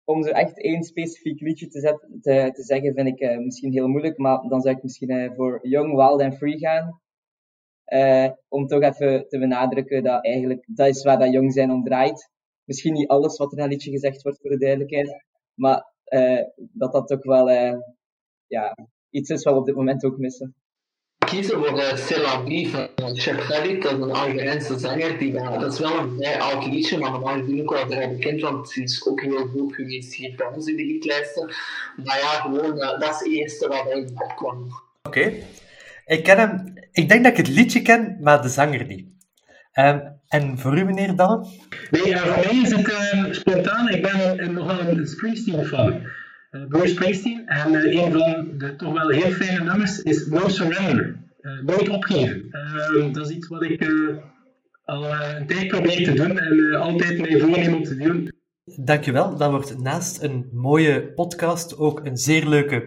Speaker 5: Om zo echt één specifiek liedje te, zetten, te, te zeggen, vind ik uh, misschien heel moeilijk, maar dan zou ik misschien uh, voor Young, Wild and Free gaan. Om toch even te benadrukken dat eigenlijk dat is waar dat jong zijn om draait. Misschien niet alles wat er in dat liedje gezegd wordt, voor de duidelijkheid, maar dat dat toch wel ja, iets is wat we op dit moment ook missen
Speaker 8: kiezen voor uh, van Chef Khalid, dat is een Algerijnse zanger. Die, uh, dat is wel een vrij oud liedje, maar normaal gezien ook wel vrij bekend, want het is ook heel goed geweest hier bij ons in de hitlijsten. Maar ja, gewoon, uh, dat is het eerste wat hij opkwam.
Speaker 2: Oké. Okay. Ik ken hem, ik denk dat ik het liedje ken, maar de zanger niet. Um, en voor u, meneer Dalle?
Speaker 7: Nee, uh, voor mij is het uh, spontaan. Ik ben uh, nogal een Springsteen-fan. Bruce Springsteen. En uh, een van de toch wel heel fijne nummers is No Surrender. Uh, nooit opgeven. Uh, dat is iets wat ik al een tijd probeer te doen en altijd mij voorneem om te doen.
Speaker 2: Dankjewel. Dat wordt naast een mooie podcast ook een zeer leuke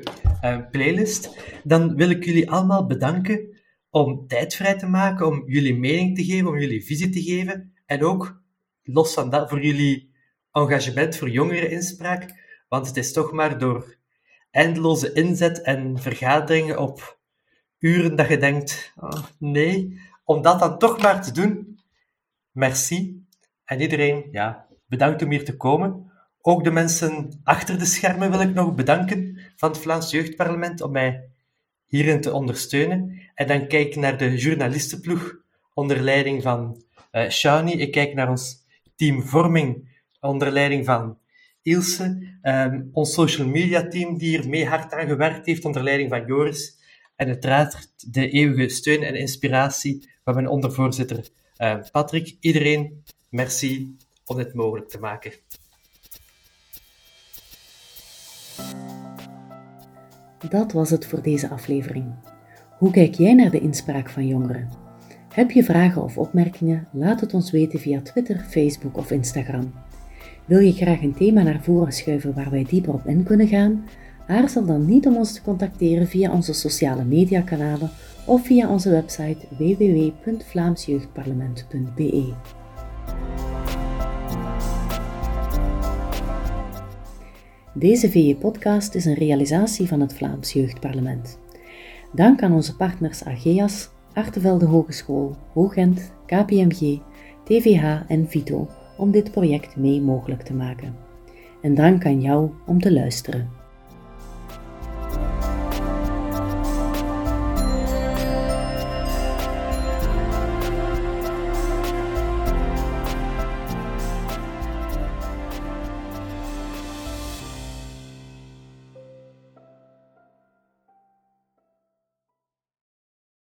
Speaker 2: playlist. Dan wil ik jullie allemaal bedanken om tijd vrij te maken, om jullie mening te geven, om jullie visie te geven. En ook, los van dat, voor jullie engagement voor jongereninspraak. Want het is toch maar door eindeloze inzet en vergaderingen op uren dat je denkt, oh, nee, om dat dan toch maar te doen. Merci. En iedereen, ja, bedankt om hier te komen. Ook de mensen achter de schermen wil ik nog bedanken van het Vlaams Jeugdparlement om mij hierin te ondersteunen. En dan kijk naar de journalistenploeg onder leiding van uh, Shani. Ik kijk naar ons team vorming onder leiding van Ilse, um, ons social media team die hier mee hard aan gewerkt heeft onder leiding van Joris. En uiteraard de eeuwige steun en inspiratie van mijn ondervoorzitter uh, Patrick. Iedereen, merci om dit mogelijk te maken.
Speaker 1: Dat was het voor deze aflevering. Hoe kijk jij naar de inspraak van jongeren? Heb je vragen of opmerkingen? Laat het ons weten via Twitter, Facebook of Instagram. Wil je graag een thema naar voren schuiven waar wij dieper op in kunnen gaan? Aarzel dan niet om ons te contacteren via onze sociale mediakanalen of via onze website www.vlaamsjeugdparlement.be. Deze VE-podcast is een realisatie van het Vlaams Jeugdparlement. Dank aan onze partners AGEAS, Artevelde Hogeschool, Hoogent, KPMG, TVH en Vito om dit project mee mogelijk te maken. En dank aan jou om te luisteren.